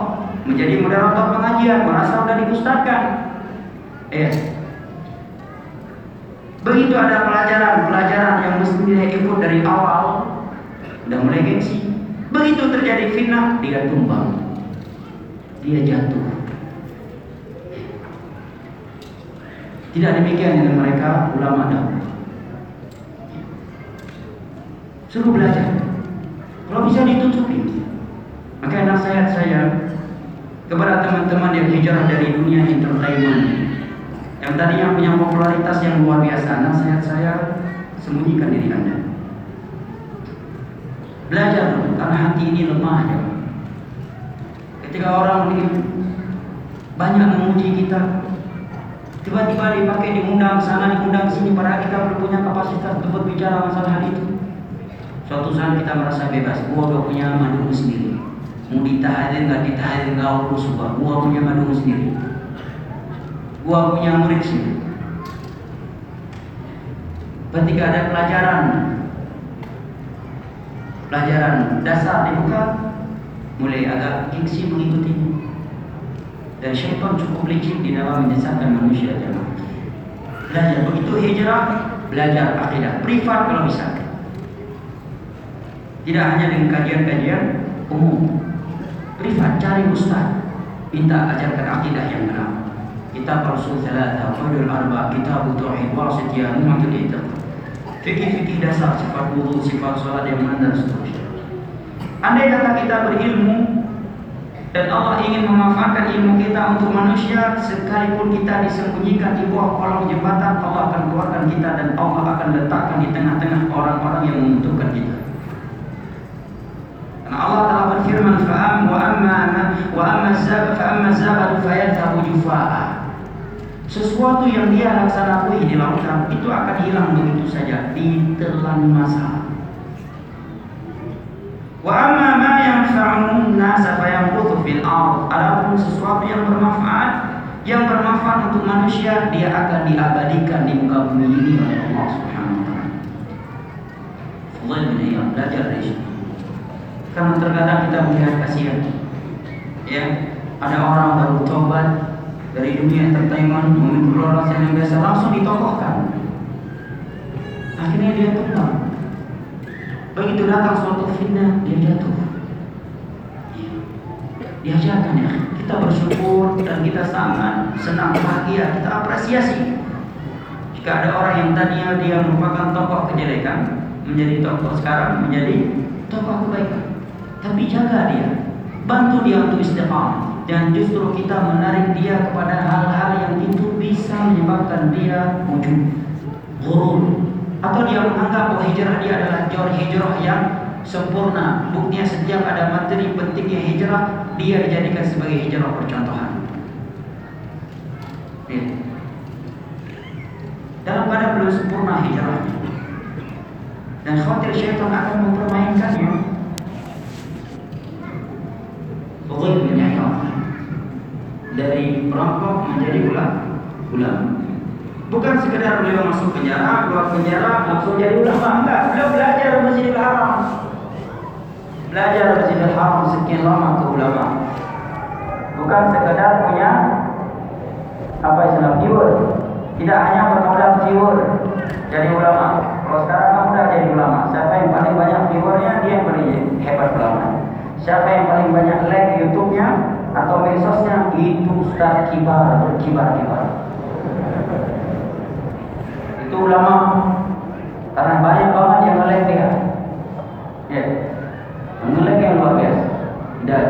menjadi moderator pengajian, merasa sudah diustadkan. Eh, begitu ada pelajaran-pelajaran yang mesti dia ikut dari awal, udah mulai gengsi. Begitu terjadi fitnah, dia tumbang, dia jatuh. Tidak demikian dengan mereka ulama dahulu. Suruh belajar. Kalau bisa ditutupi, maka nasihat saya kepada teman-teman yang hijrah dari dunia entertainment yang tadinya punya popularitas yang luar biasa, nasihat saya sembunyikan diri Anda. Belajar karena hati ini lemah ya. Ketika orang banyak memuji kita, Tiba-tiba dipakai diundang sana, diundang sini, padahal kita belum punya kapasitas untuk berbicara masalah hal itu. Suatu saat kita merasa bebas, gua udah punya madu sendiri. Mau ditaharin nggak ditaharin nggak urus gua, gua punya madu sendiri. Gua punya murid sendiri. Ketika ada pelajaran, pelajaran dasar dibuka, mulai agak gengsi mengikutinya. Dan syaitan cukup licik di dalam menyesatkan manusia jemaah. Belajar begitu hijrah, belajar akidah privat kalau bisa. Tidak hanya dengan kajian-kajian umum. Privat cari ustaz, minta ajarkan akidah yang benar. Kitab Rasul Salata, Fadul Arba, Kitab Tauhid, Wasitiyah, Muhammad Ittaq. Fikih-fikih dasar, sifat wudhu, sifat sholat yang benar dan seterusnya. Andai kata kita berilmu dan Allah ingin memanfaatkan ilmu kita untuk manusia sekalipun kita disembunyikan di bawah kolong jembatan Allah akan keluarkan kita dan Allah akan letakkan di tengah-tengah orang-orang yang membutuhkan kita. Karena Allah telah berfirman fa'am wa amma wa amma zab fa amma zabadu fayadhabu jufaa. Sesuatu yang dia laksanakan di lautan itu akan hilang begitu saja ditelan masa. Wa amma ma yanfa'un nasa fayanquthu fil ard. Adapun sesuatu yang bermanfaat yang bermanfaat untuk manusia dia akan diabadikan di muka bumi ini oleh Allah Subhanahu wa taala. Fudail bin belajar dari situ. Karena terkadang kita melihat kasihan. Ya, ada orang baru tobat dari dunia entertainment memimpin orang yang biasa langsung ditokohkan. Akhirnya dia tumbang Begitu datang suatu fitnah, dia jatuh. Diajarkan ya, kita bersyukur dan kita sangat senang bahagia, kita apresiasi. Jika ada orang yang tadinya dia merupakan tokoh kejelekan, menjadi tokoh sekarang menjadi tokoh kebaikan. Tapi jaga dia, bantu dia untuk istiqamah dan justru kita menarik dia kepada hal-hal yang itu bisa menyebabkan dia wujud gurur atau dia menganggap bahwa hijrah dia adalah jauh hijrah yang sempurna. Buktinya setiap ada materi pentingnya hijrah, dia dijadikan sebagai hijrah percontohan. Ya. Dalam keadaan belum sempurna hijrahnya. Dan khawatir syaitan akan mempermainkannya. Fadil bin dari perampok menjadi ulama. ulama. Bukan sekedar beliau masuk penjara, keluar penjara, langsung jadi ulama. Enggak, beliau belajar di Masjidil Haram. Belajar di Masjidil Haram sekian lama ulama. Bukan sekedar punya apa istilah viewer. Tidak hanya bermodal viewer jadi ulama. Kalau sekarang kamu udah jadi ulama, siapa yang paling banyak viewernya dia yang paling hebat ulama. Siapa yang paling banyak like YouTube-nya atau medsosnya itu Ustaz kibar berkibar-kibar itu ulama karena banyak banget yang dia. Ya ngelek yang luar biasa. Tidak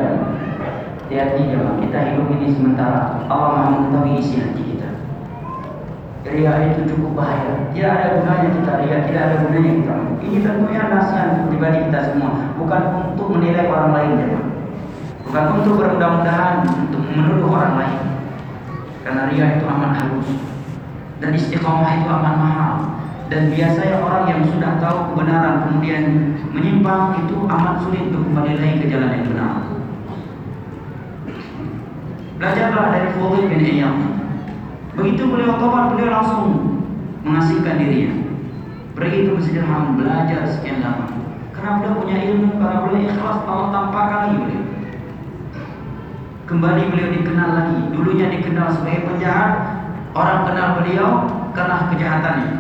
hati-hati jemaah. Kita hidup ini sementara. Allah maha mengetahui isi hati kita. Ria itu cukup bahaya. Tidak ada gunanya kita ria Tidak ada gunanya kita. Ini tentunya nasihat pribadi kita semua. Bukan untuk menilai orang lain Bukan untuk bermudah-mudahan Untuk menuduh orang lain. Karena ria itu amat halus. Dan istiqomah itu amat mahal. Dan biasanya orang yang sudah tahu kebenaran kemudian menyimpang itu amat sulit untuk kembali lagi ke jalan yang benar. Belajarlah dari Fudhil bin Iyad begitu beliau tobat beliau langsung mengasingkan dirinya. Pergi ke Masjidil Haram belajar sekian lama. Karena beliau punya ilmu karena beliau ikhlas Allah tampakkan lagi beliau kembali beliau dikenal lagi dulunya dikenal sebagai penjahat Orang kenal beliau karena kejahatannya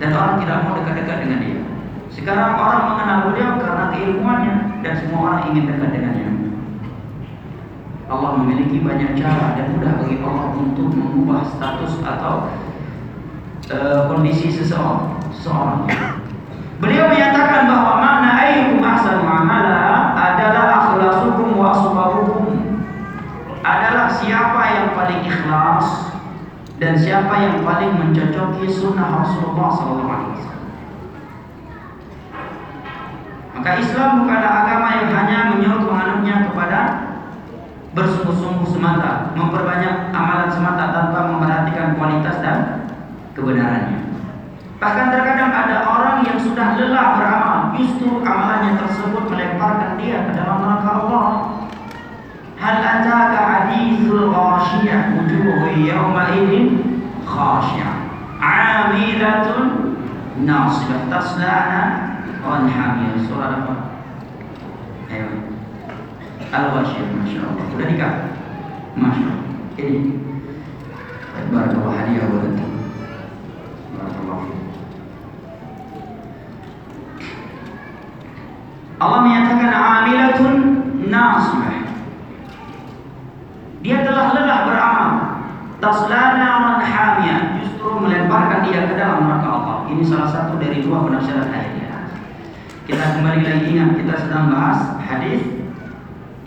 dan orang tidak mau dekat-dekat dengan dia. Sekarang orang mengenal beliau karena keilmuannya dan semua orang ingin dekat dengannya. Allah memiliki banyak cara dan mudah bagi Allah untuk mengubah status atau uh, kondisi seseorang. seseorang. Beliau menyatakan bahwa makna ayyukum ahsanu amala adalah akhlasukum wa adalah siapa yang paling ikhlas dan siapa yang paling mencocoki sunnah Rasulullah SAW. Maka Islam bukanlah agama yang hanya menyuruh penganutnya kepada bersungguh-sungguh semata, memperbanyak amalan semata tanpa memperhatikan kualitas dan kebenarannya. Bahkan terkadang ada orang yang sudah lelah beramal, justru amalannya tersebut melemparkan dia ke dalam neraka Allah. Hal ataka hadithul ghashiyah wujuhu yawma idin khashiyah. Amilatun nasibah taslana wan hamiyah. Surah apa? Ayo. Al-Ghashiyah, Masya Allah. Sudah nikah? Masya Allah. Ini. Barakallah hadiah buat antum. Barakallah fiik. Allah menyatakan amilatun nasibah. Dia telah lelah beramal. Taslana hamiyah. Justru melemparkan dia ke dalam neraka Allah. Ini salah satu dari dua penafsiran ayat ini. Kita kembali lagi ingat kita sedang bahas hadis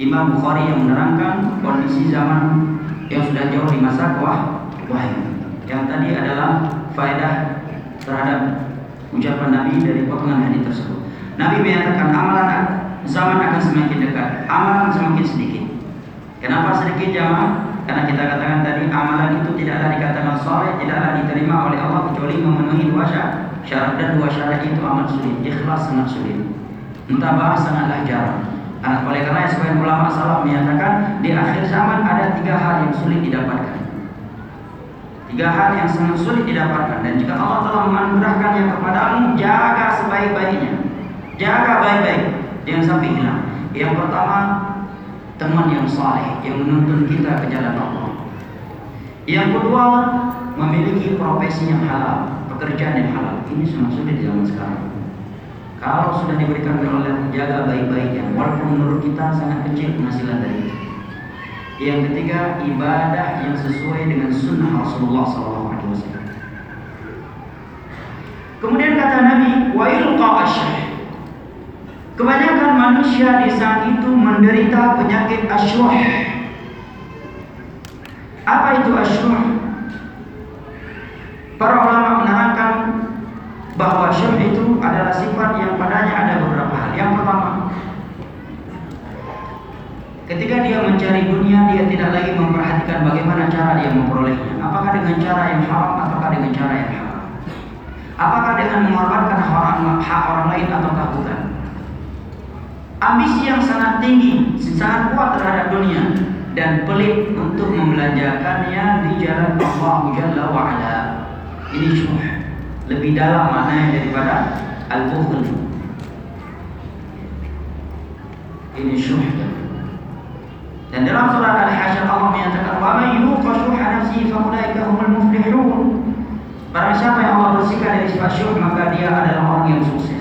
Imam Bukhari yang menerangkan kondisi zaman yang sudah jauh di masa wah wahyu. Yang tadi adalah faedah terhadap ucapan Nabi dari potongan hadis tersebut. Nabi menyatakan amalan zaman akan semakin dekat, amalan semakin sedikit. Kenapa sedikit jamaah? Karena kita katakan tadi amalan itu tidaklah dikatakan soleh, tidaklah diterima oleh Allah kecuali memenuhi dua syarat. Syarat dan dua syarat itu amat sulit, ikhlas sangat sulit. Mutabah sangatlah jarang. Karena oleh karena sebagian ulama salaf menyatakan di akhir zaman ada tiga hal yang sulit didapatkan. Tiga hal yang sangat sulit didapatkan dan jika Allah telah menganugerahkannya kepadamu, jaga sebaik-baiknya. Jaga baik-baik, jangan sampai hilang. Yang pertama, teman yang saleh yang menuntun kita ke jalan Allah. Yang kedua, memiliki profesi yang halal pekerjaan yang halal ini sangat sulit di zaman sekarang. Kalau sudah diberikan oleh jaga baik-baiknya, walaupun menurut kita sangat kecil penghasilan dari itu. Yang ketiga, ibadah yang sesuai dengan sunnah Rasulullah SAW. Kemudian kata Nabi, wa ilqa Kebanyakan manusia di saat itu menderita penyakit asyuh. Apa itu asyuh? Para ulama menerangkan bahwa syuh itu adalah sifat yang padanya ada beberapa hal. Yang pertama, ketika dia mencari dunia, dia tidak lagi memperhatikan bagaimana cara dia memperolehnya. Apakah dengan cara yang haram, apakah dengan cara yang halal? Apakah dengan mengorbankan hak orang lain ataukah bukan? Ambisi yang sangat tinggi, sangat kuat terhadap dunia dan pelit untuk membelanjakannya di jalan Allah Jalla wa'ala. Ini syuh lebih dalam maknanya daripada al-bukhl ini syuh dan dalam surat al-hasyr Allah menyatakan wa man yuqa syuha nafsihi fa ulaika humul muflihun. Barang siapa yang Allah bersihkan dari sifat syuh maka dia adalah orang yang sukses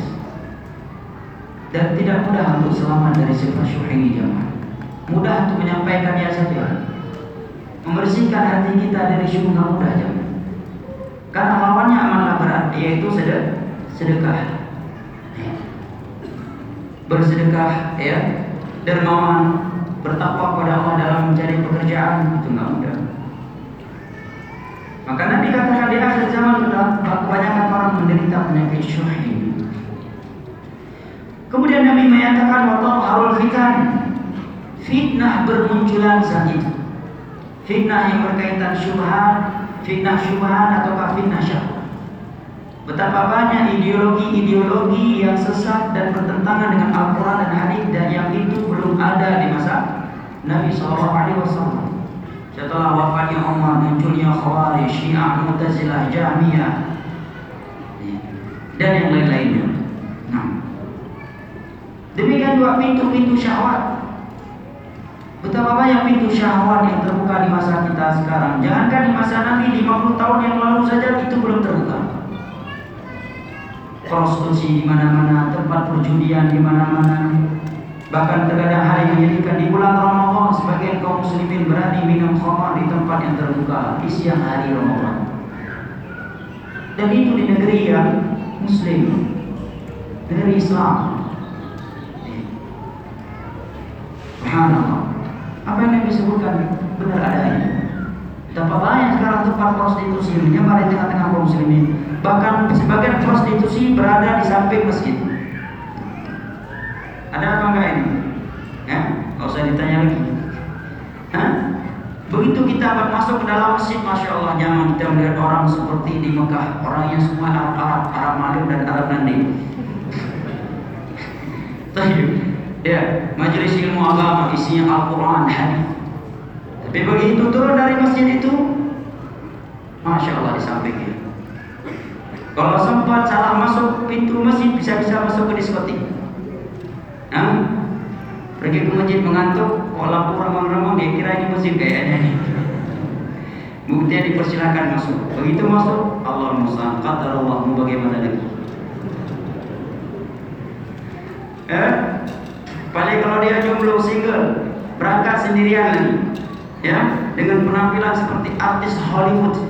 dan tidak mudah untuk selamat dari sifat syuh ini jemaah mudah untuk menyampaikannya saja membersihkan hati kita dari syuh mudah jemaah karena lawannya amanah berat yaitu sedekah. Ya. Bersedekah ya, dermawan, bertakwa kepada Allah dalam mencari pekerjaan itu nggak mudah. Maka Nabi katakan di akhir zaman sudah kebanyakan orang menderita penyakit syuh ini. Kemudian Nabi menyatakan harul fitan fitnah bermunculan saat itu. Fitnah yang berkaitan syubhat fitnah syubhat atau fitnah syahwat. Betapa banyak ideologi-ideologi yang sesat dan bertentangan dengan Al-Quran dan hadis dan yang itu belum ada di masa Nabi SAW. Setelah wafatnya Umar munculnya Khawarij, Syiah, Mu'tazilah, Jahmiyah dan yang lain-lainnya. Demikian juga pintu-pintu syahwat Betapa banyak pintu syahwat yang terbuka di masa kita sekarang. Jangankan di masa Nabi 50 tahun yang lalu saja itu belum terbuka. Prostitusi di mana-mana, tempat perjudian di mana-mana. Bahkan terkadang hal yang menyedihkan di bulan Ramadan sebagian kaum muslimin berani minum khamar di tempat yang terbuka di siang hari Ramadan. Dan itu di negeri yang muslim, negeri Islam. Subhanallah. Apa yang disebutkan benar adanya. Betapa banyak sekarang tempat prostitusi menyebar di tengah-tengah kaum muslimin. Bahkan sebagian prostitusi berada di samping masjid. Ada apa enggak ini? Ya, nggak usah ditanya lagi. Hah? Begitu kita masuk ke dalam masjid, masya Allah, jangan kita melihat orang seperti di Mekah, orang yang semua Arab, Arab, Arab Malim dan Arab Nandi. Ya, majelis ilmu agama isinya Al-Quran, hadis. Tapi begitu turun dari masjid itu, masya Allah disampaikan. Kalau sempat salah masuk pintu masjid bisa-bisa masuk ke diskotik. Nah, pergi ke masjid mengantuk, kalau lampu remang-remang dia kira ini masjid kayaknya nih. Buktinya dipersilakan masuk. Begitu masuk, Allah musan kata Allah mau bagaimana lagi? Eh, paling kalau dia jomblo single, berangkat sendirian lagi, ya, dengan penampilan seperti artis Hollywood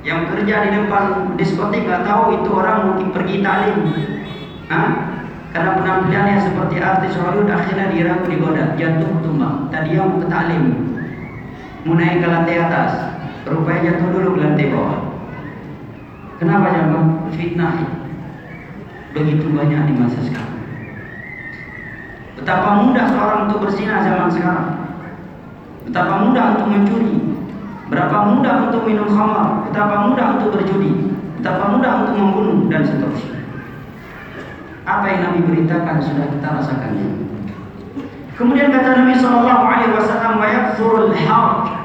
yang kerja di depan diskotik nggak tahu itu orang mungkin pergi talim, Hah? Karena penampilannya seperti artis Hollywood akhirnya dia ragu digoda, jatuh tumbang. Tadi yang ke talim, mau naik ke lantai atas, rupanya jatuh dulu ke lantai bawah. Kenapa jamaah? Fitnah. Begitu banyak di masa sekarang. Betapa mudah seorang untuk berzina zaman sekarang. Betapa mudah untuk mencuri. Berapa mudah untuk minum khamar. Betapa mudah untuk berjudi. Betapa mudah untuk membunuh dan seterusnya. Apa yang Nabi beritakan sudah kita rasakannya. Kemudian kata Nabi Shallallahu Alaihi Wasallam, "Wayakfurul harj."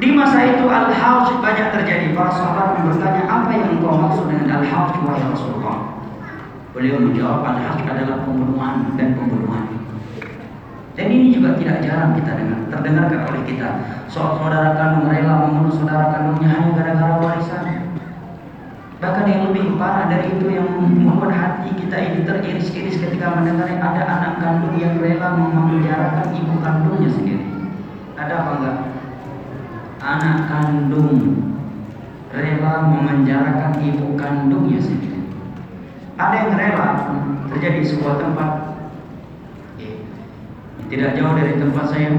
Di masa itu al-harj banyak terjadi. Para sahabat bertanya, apa yang engkau maksud dengan al-harj wahai Rasulullah? Beliau menjawab al-harj adalah pembunuhan dan pembunuhan. Dan ini juga tidak jarang kita dengar, terdengarkan oleh kita. Soal saudara kandung rela membunuh saudara kandungnya hanya gara-gara warisan. Bahkan yang lebih parah dari itu yang membuat hati kita ini teriris-iris ketika mendengar ada anak kandung yang rela memenjarakan ibu kandungnya sendiri. Ada apa enggak? Anak kandung rela memenjarakan ibu kandungnya sendiri. Ada yang rela terjadi sebuah tempat tidak jauh dari tempat saya.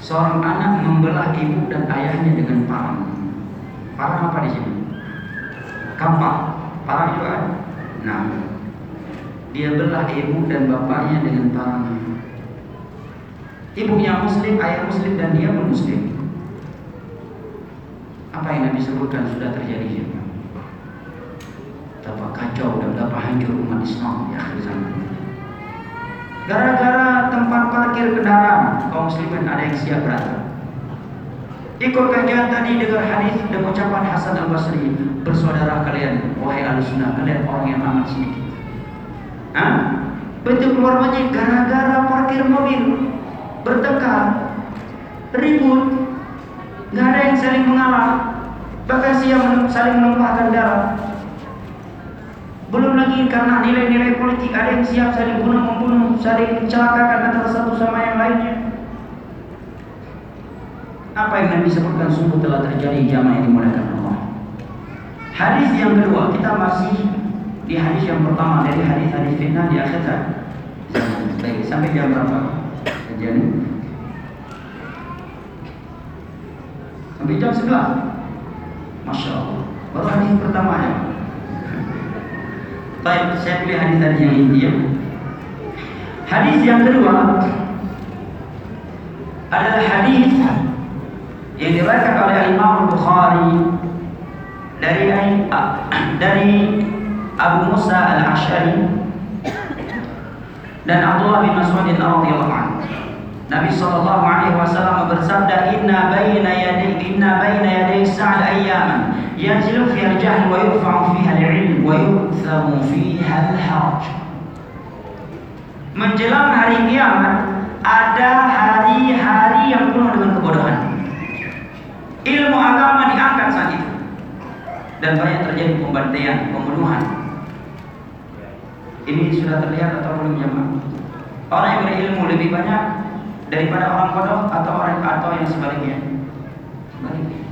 Seorang anak membelah ibu dan ayahnya dengan parang. Parang apa di sini? Kampak. Parang juga. Nah, dia belah ibu dan bapaknya dengan parang. Ibunya muslim, ayah muslim dan dia muslim. Apa yang Nabi sebutkan sudah terjadi? Betapa kacau dan betapa hancur umat Islam di akhir zaman. Gara-gara tempat parkir kendaraan kaum muslimin ada yang siap berantem. Ikut kajian tadi dengar hadis dan ucapan Hasan Al Basri bersaudara kalian wahai sunnah kalian orang yang amat sedikit. Hah? Betul keluar masjid gara-gara parkir mobil bertengkar ribut nggak ada yang saling mengalah bahkan siang saling menumpahkan darah belum lagi karena nilai-nilai politik ada yang siap saling bunuh membunuh, saling mencelakakan antara satu sama yang lainnya. Apa yang Nabi sebutkan sungguh telah terjadi jamaah yang dimudahkan Allah. Hadis yang kedua kita masih di hadis yang pertama dari hadis-hadis fitnah di akhirat. Baik, sampai jam berapa? Kajian Sampai jam 11 Masya Allah Baru hadis pertama ya Baik, saya pilih hadis tadi yang inti ya. Hadis yang kedua adalah hadis yang diriwayatkan oleh Imam Bukhari dari dari Abu Musa al Ashari dan Abdullah bin Mas'ud radhiyallahu anhu. Nabi sallallahu alaihi wasallam bersabda, "Inna baina yaday inna baina yaday sa'al ayyaman al-jahl wa yurfa'u fiha al-'ilm wa yukthamu fiha al-haraj." Menjelang hari kiamat ada hari-hari yang penuh dengan kebodohan. Ilmu agama diangkat saat itu dan banyak terjadi pembantaian, pembunuhan. Ini sudah terlihat atau belum jemaah? Orang yang berilmu lebih banyak daripada orang bodoh atau orang atau yang sebaliknya. Sebaliknya.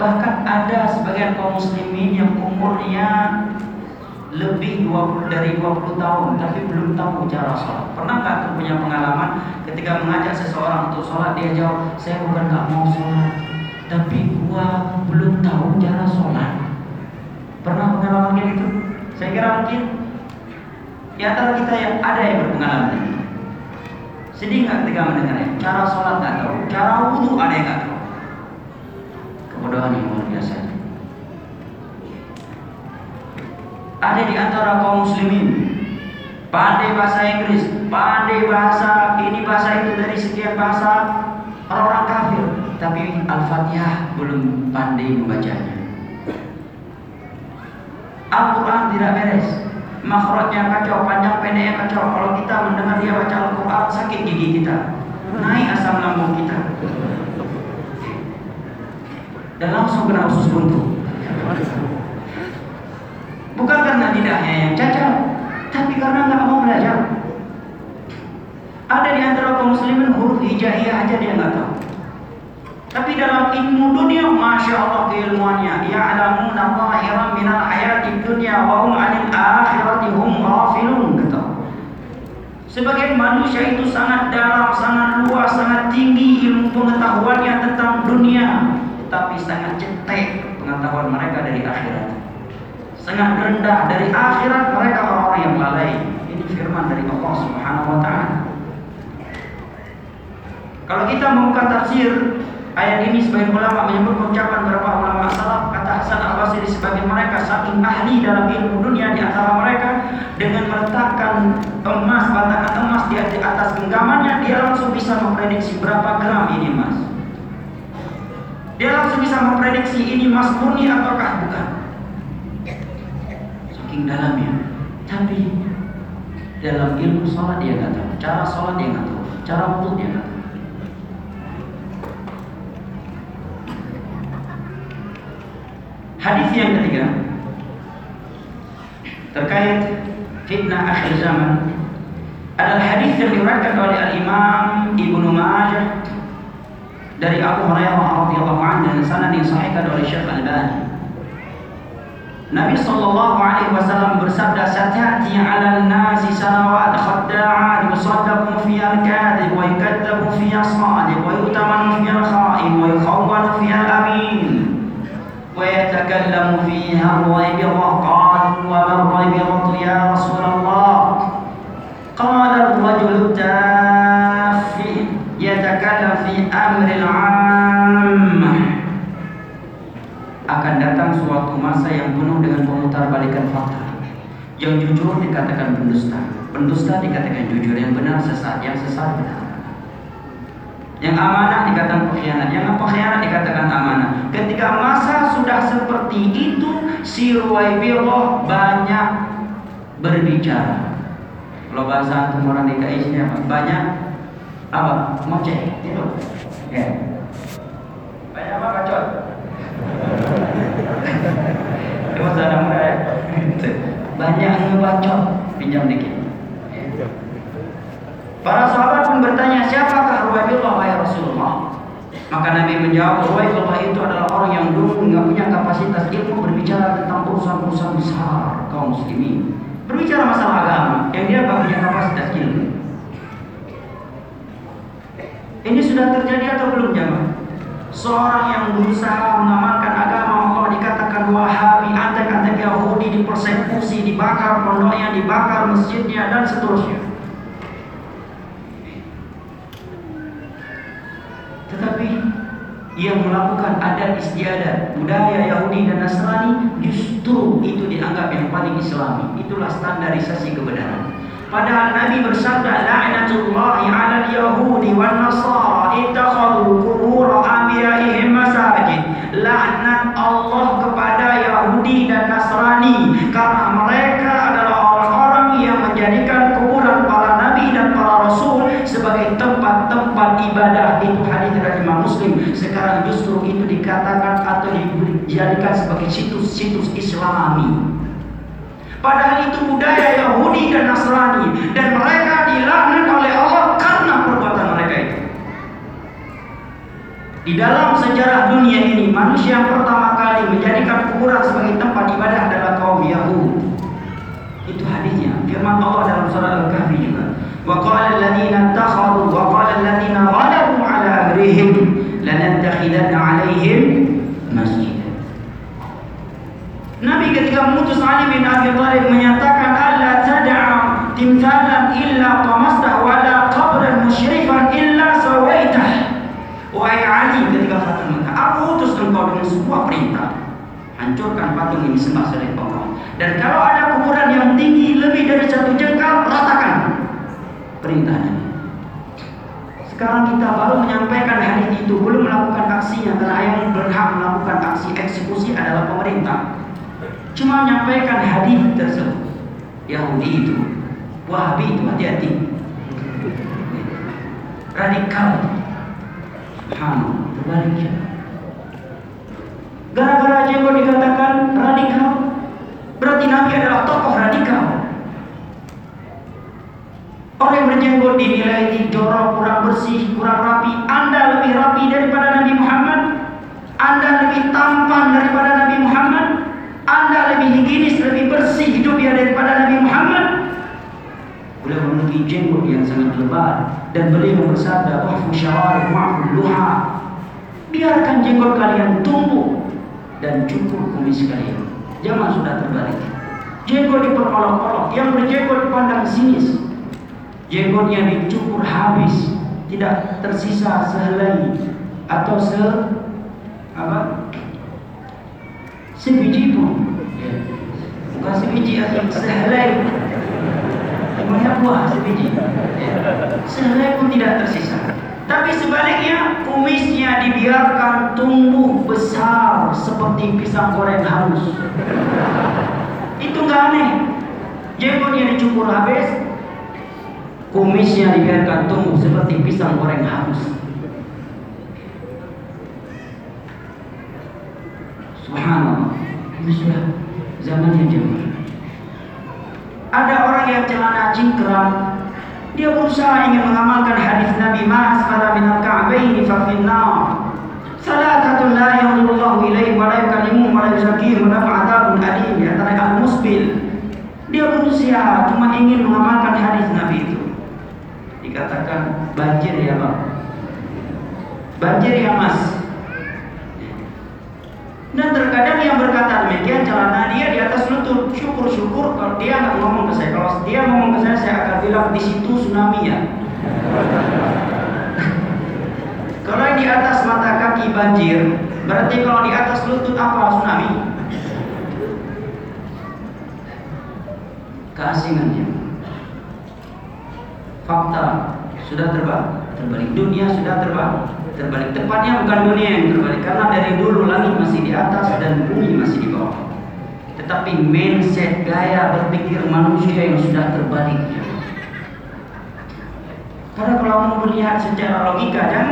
Bahkan ada sebagian kaum muslimin yang umurnya lebih 20 dari 20 tahun tapi belum tahu cara sholat. Pernah nggak punya pengalaman ketika mengajak seseorang untuk sholat dia jawab saya bukan nggak mau sholat tapi gua belum tahu cara sholat. Pernah pengalaman kayak gitu? Saya kira mungkin di antara kita yang ada yang berpengalaman. Sedih nggak ketika mendengarnya? Cara sholat nggak tahu, cara wudhu ada yang nggak tahu. Kebodohan yang luar biasa. Ada di antara kaum muslimin pandai bahasa Inggris, pandai bahasa ini bahasa itu dari sekian bahasa orang-orang kafir, tapi Al-Fatihah belum pandai membacanya. Al-Quran tidak beres, makhrajnya kacau, panjang pendeknya kacau. Kalau kita mendengar dia baca Al-Quran sakit gigi kita, naik asam lambung kita, dan langsung kena usus buntu. Bukan karena lidahnya yang cacat, tapi karena nggak mau belajar. Ada di antara kaum muslimin huruf hijaiyah aja dia nggak tahu. Tapi dalam ilmu dunia, masya Allah keilmuannya. Ya'lamuna zahiran minal hayati dunia wa hum 'anil akhirati hum ghafilun kata. Sebagai manusia itu sangat dalam, sangat luas, sangat tinggi ilmu pengetahuannya tentang dunia, sangat cetek pengetahuan mereka dari akhirat. Sangat rendah dari akhirat mereka orang-orang yang lalai. Ini firman dari Allah Subhanahu wa taala. Kalau kita membuka tafsir Ayat ini sebagian ulama menyebut ucapan beberapa ulama salaf kata Hasan Al Basri sebagai mereka saking ahli dalam ilmu dunia di antara mereka dengan meletakkan emas batakan emas di atas genggamannya dia langsung bisa memprediksi berapa gram ini emas. Dia langsung bisa memprediksi ini emas murni ataukah bukan. Saking dalamnya. Tapi dalam ilmu sholat dia nggak tahu, cara sholat dia nggak tahu, cara wudhu dia nggak tahu. Hadis yang ketiga terkait fitnah akhir zaman adalah hadis yang diriwayatkan oleh Al Imam Ibnu Majah dari Abu Hurairah radhiyallahu anhu dan sanad yang sahihkan oleh Syekh Al-Albani. Nabi sallallahu alaihi wasallam bersabda satati 'ala an-nasi sanawat khadda'at yusaddaqu fi al-kadhib wa yukadzabu fi as-sadiq wa yutamanu fi al-kha'in wa yukhawwanu fi al-amin. ويتكلم فيها الريبضة قالوا وما الريبضة يا رسول الله قال الرجل التافه يتكلم في amr akan datang suatu masa yang penuh dengan pemutar balikan fakta. Yang jujur dikatakan pendusta, pendusta dikatakan jujur, yang benar sesat, yang sesat benar. Yang amanah dikatakan pengkhianat, yang pengkhianat dikatakan amanah. Ketika masa sudah seperti itu, si Ruwaibillah banyak berbicara. Kalau bahasa antum orang DKI? Banyak apa? Ngoceh, itu. Ya. Banyak apa bacot? Itu bahasa anak muda ya. Banyak ngebacot, pinjam dikit. Para sahabat pun bertanya, siapakah Ruwaibullah wahai Rasulullah? Maka Nabi menjawab, Ruwaibullah itu adalah orang yang dulu nggak punya kapasitas ilmu berbicara tentang urusan-urusan besar kaum muslimin. Berbicara masalah agama, yang dia nggak punya kapasitas ilmu. Ini sudah terjadi atau belum jamaah? Seorang yang berusaha mengamalkan agama Allah dikatakan Wahabi, antek-antek Yahudi dipersekusi, dibakar pondoknya, dibakar masjidnya dan seterusnya. Tetapi yang melakukan adat istiadat budaya Yahudi dan Nasrani justru itu dianggap yang paling islami. Itulah standarisasi kebenaran. Padahal Nabi bersabda la'natullahi 'alal yahudi wan nasara ittakhadhu qubur anbiya'ihim masajid. Laknat Allah kepada Yahudi dan Nasrani karena mereka adalah orang-orang yang menjadikan kuburan para nabi dan para rasul sebagai tempat-tempat ibadah. Itu hadis dari Imam Muslim. Sekarang justru itu dikatakan atau dijadikan sebagai situs-situs Islami Padahal itu budaya Yahudi dan Nasrani dan mereka dilaknat oleh Allah karena perbuatan mereka itu. Di dalam sejarah dunia ini manusia yang pertama kali menjadikan kuburan sebagai tempat ibadah adalah kaum Yahudi. Itu hadisnya. Firman Allah dalam surah Al-Kahfi juga. Wa qala alladziina takhadhu wa qala alladziina ghalabu 'ala amrihim lanattakhidanna 'alaihim ketika mengutus Ali bin Abi Thalib menyatakan Allah tad'a timthalan illa tamastah wala qabran musyrifan illa sawaitah Wahai Ali ketika Fatah Mekah aku utus engkau dengan sebuah perintah hancurkan patung yang disembah selain Allah Dan kalau ada kuburan yang tinggi lebih dari satu jengkal, ratakan. Perintahnya. Sekarang kita baru menyampaikan hadis itu, belum melakukan aksinya karena yang berhak melakukan aksi eksekusi adalah pemerintah. Cuma menyampaikan hadis tersebut. Yahudi itu, Wahabi itu hati-hati. Radikal. Subhanallah, terbalik Gara-gara jenggot dikatakan radikal, berarti Nabi adalah tokoh radikal. Orang yang berjenggot dinilai jorok, kurang bersih, kurang rapi. Anda lebih rapi daripada Nabi Muhammad. Anda lebih tampan daripada Nabi Muhammad. Anda lebih higienis, lebih bersih hidupnya daripada Nabi Muhammad. Beliau memiliki jenggot yang sangat lebar dan beliau bersabda, "Wahfu syawarih, wahfu luha." Biarkan jenggot kalian tumbuh dan cukur kumis kalian. Zaman sudah terbalik. Jenggot diperolok-olok, yang berjenggot dipandang sinis. Jenggotnya dicukur habis, tidak tersisa sehelai atau se apa? Sebiji pun. Bukan sebiji atau sehelai. Banyak buah sebiji. Sehelai pun tidak tersisa. Tapi sebaliknya kumisnya dibiarkan tumbuh besar seperti pisang goreng halus. Itu nggak aneh. Jenggotnya dicukur habis, kumisnya dibiarkan tumbuh seperti pisang goreng halus. Subhanallah. Ini sudah zamannya jemaah. Ada orang yang celana cingkrang dia berusaha ingin mengamalkan hadis Nabi Ma'as pada minal ka'baini fa finnar. Salatatun la yanzurullahu ilaihi wa la yukallimuhum wa la yuzakkihim wa lahum adzabun alim ya al-musbil. Dia berusaha cuma ingin mengamalkan hadis Nabi itu. Dikatakan banjir ya Bang. Banjir ya Mas. Dan terkadang yang berkata demikian celana dia di atas lutut. Syukur-syukur kalau dia nggak ngomong ke saya. Kalau dia ngomong ke saya, saya akan bilang di situ tsunami ya. kalau di atas mata kaki banjir, berarti kalau di atas lutut apa tsunami? Keasingannya. Fakta sudah terbang, terbalik dunia sudah terbang terbalik. Tepatnya bukan dunia yang terbalik karena dari dulu langit masih di atas dan bumi masih di bawah. Tetapi mindset gaya berpikir manusia yang sudah terbalik. Karena kalau mau melihat secara logika dan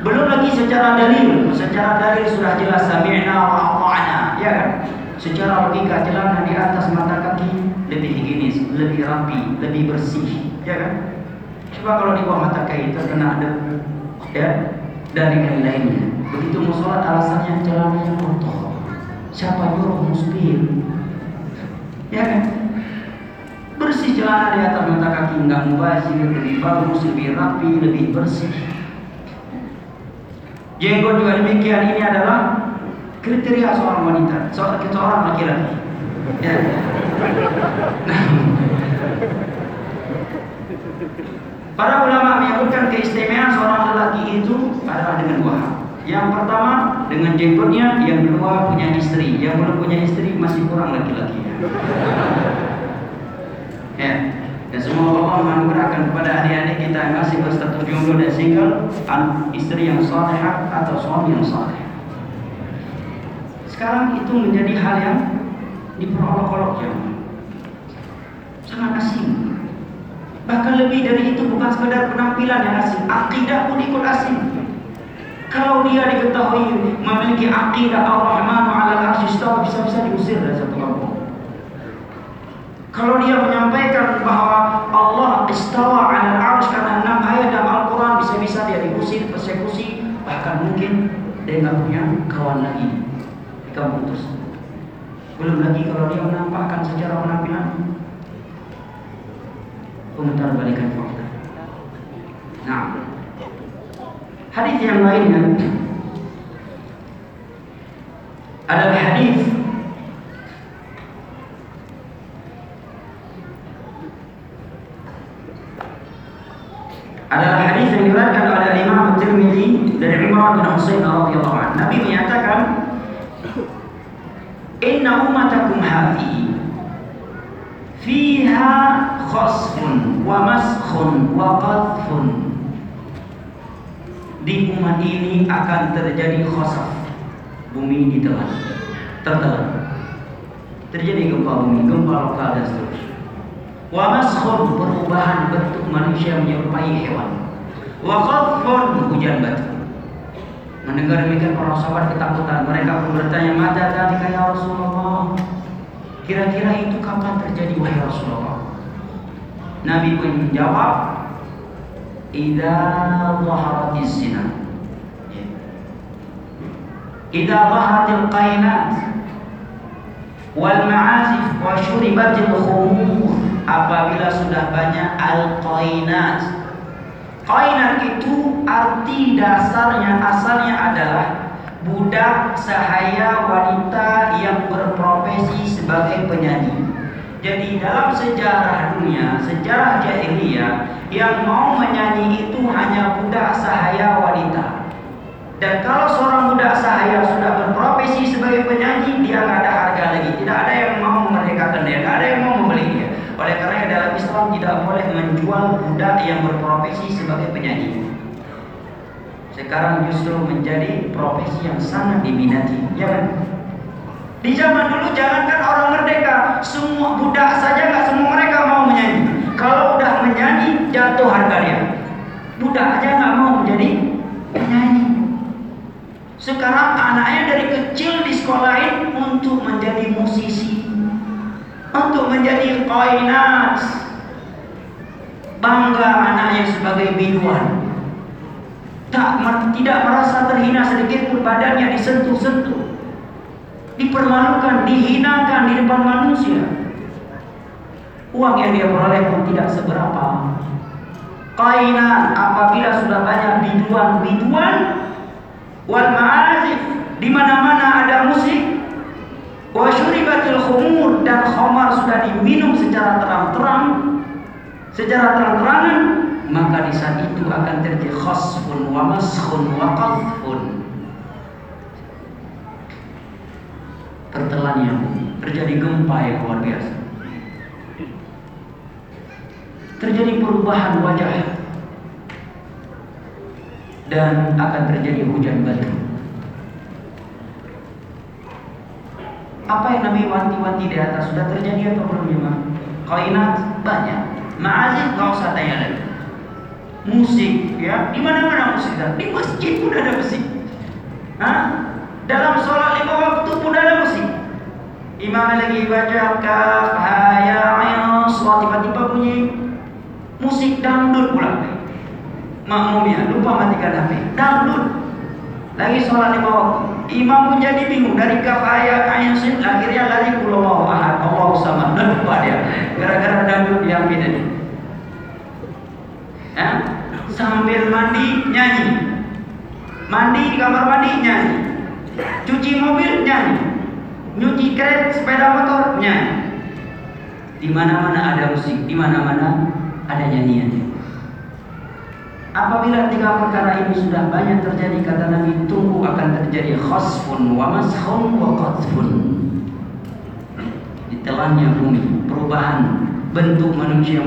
belum lagi secara dalil, secara dalil sudah jelas sami'na wa ya kan? Secara logika jalan di atas mata kaki lebih higienis, lebih rapi, lebih bersih, ya kan? Coba kalau di bawah mata kaki terkena debu, ya dari lain-lainnya. Begitu mau sholat alasannya celananya kotor. Siapa nyuruh muslim? Ya kan? Bersih celana di atas mata kaki nggak mubazir, lebih bagus, lebih rapi, lebih bersih. Jenggot juga demikian ini adalah kriteria seorang wanita, seorang seorang laki-laki. Ya. Nah. Para ulama menyebutkan keistimewaan seorang lelaki itu adalah dengan dua hal. Yang pertama dengan jenggotnya, yang kedua punya istri. Yang belum punya istri masih kurang laki-laki. Ya. Dan semua Allah menganugerahkan kepada adik-adik kita yang masih berstatus jomblo dan single, istri yang saleh atau suami yang saleh. Sekarang itu menjadi hal yang diperolok-olok Sangat asing. Bahkan lebih dari itu bukan sekadar penampilan yang asing, akidah pun ikut asing. Kalau dia diketahui memiliki akidah Ar-Rahmanu 'alal arsy bisa-bisa diusir dari satu kampung. Kalau dia menyampaikan bahwa Allah istawa 'alal arsy karena enam ayat dalam Al-Qur'an bisa-bisa dia diusir, persekusi, bahkan mungkin dia nggak punya kawan lagi di kampung tersebut. Belum lagi kalau dia menampakkan secara penampilan pemutar balikan fakta. Nah, hadis yang lainnya adalah hadis adalah hadis yang diriwayatkan oleh Imam Tirmizi dari Imran bin Husain radhiyallahu anhu. Nabi menyatakan, "Inna ummatakum hadhihi fiha khasfun wa maskhun wa qadfun di umat ini akan terjadi khasaf. Bumi ditelan tertelan. Terjadi gempa bumi gempa lokal dan seterusnya. Wa perubahan bentuk manusia menyerupai hewan. Wa qadfun hujan batu. Mendengar demikian para sahabat ketakutan. Mereka pun bertanya, "Mata tadi ya Rasulullah?" Kira-kira itu kapan terjadi wahai Rasulullah? Nabi pun menjawab, "Idza dhaharatiz zina." Ya. Idza dhaharatil qainat wal ma'azif wa syuribatil khumur apabila sudah banyak al-qainat Qainat itu arti dasarnya asalnya adalah budak sahaya wanita yang berprofesi sebagai penyanyi. Jadi dalam sejarah dunia, sejarah jahiliyah yang mau menyanyi itu hanya budak sahaya wanita. Dan kalau seorang budak sahaya sudah berprofesi sebagai penyanyi, dia nggak ada harga lagi. Tidak ada yang mau memerdekakan dia, nggak ada yang mau membeli dia. Oleh karena dalam Islam tidak boleh menjual budak yang berprofesi sebagai penyanyi. Sekarang justru menjadi profesi yang sangat diminati, ya kan? Di zaman dulu jangankan orang merdeka, semua budak saja nggak semua mereka mau menyanyi. Kalau udah menyanyi jatuh harga dia. Budak aja nggak mau menjadi penyanyi. Sekarang anaknya dari kecil disekolahin untuk menjadi musisi untuk menjadi qainat bangga anaknya sebagai biduan tak tidak merasa terhina sedikit pun badannya disentuh-sentuh. Dipermalukan dihinakan di depan manusia. Uang yang dia peroleh pun tidak seberapa. Qainat apabila sudah banyak biduan-biduan wal ma'azif di mana-mana ada musik wa syuribatil khumur dan khamar sudah diminum secara terang-terang secara terang-terangan maka di saat itu akan terjadi khasfun wa maskhun wa qadfun tertelannya terjadi gempa yang luar biasa terjadi perubahan wajah dan akan terjadi hujan batu Apa yang Nabi wanti-wanti di atas sudah terjadi atau belum ya? Kainat banyak. Ma'azif nggak usah tanya lagi. Musik ya, di mana-mana musik. Di masjid pun ada musik. Hah? Dalam sholat lima waktu pun ada musik. Imam lagi baca kaf ayo sholat tiba-tiba bunyi musik dangdut pula. Makmumnya lupa matikan HP. Dangdut. Lagi sholat lima waktu. Imam pun jadi bingung dari kaf ayat akhirnya lari pulau ahad Allah sama lupa dia gara-gara dangdut yang nih. Ya? Sambil mandi nyanyi, mandi di kamar mandi nyanyi, cuci mobil nyanyi, nyuci keren sepeda motor nyanyi. Di mana-mana ada musik, di mana-mana ada nyanyian. Apabila tiga perkara ini sudah banyak terjadi kata Nabi tunggu akan terjadi khasfun wa maskhun wa qadfun. Ditelannya bumi, perubahan bentuk manusia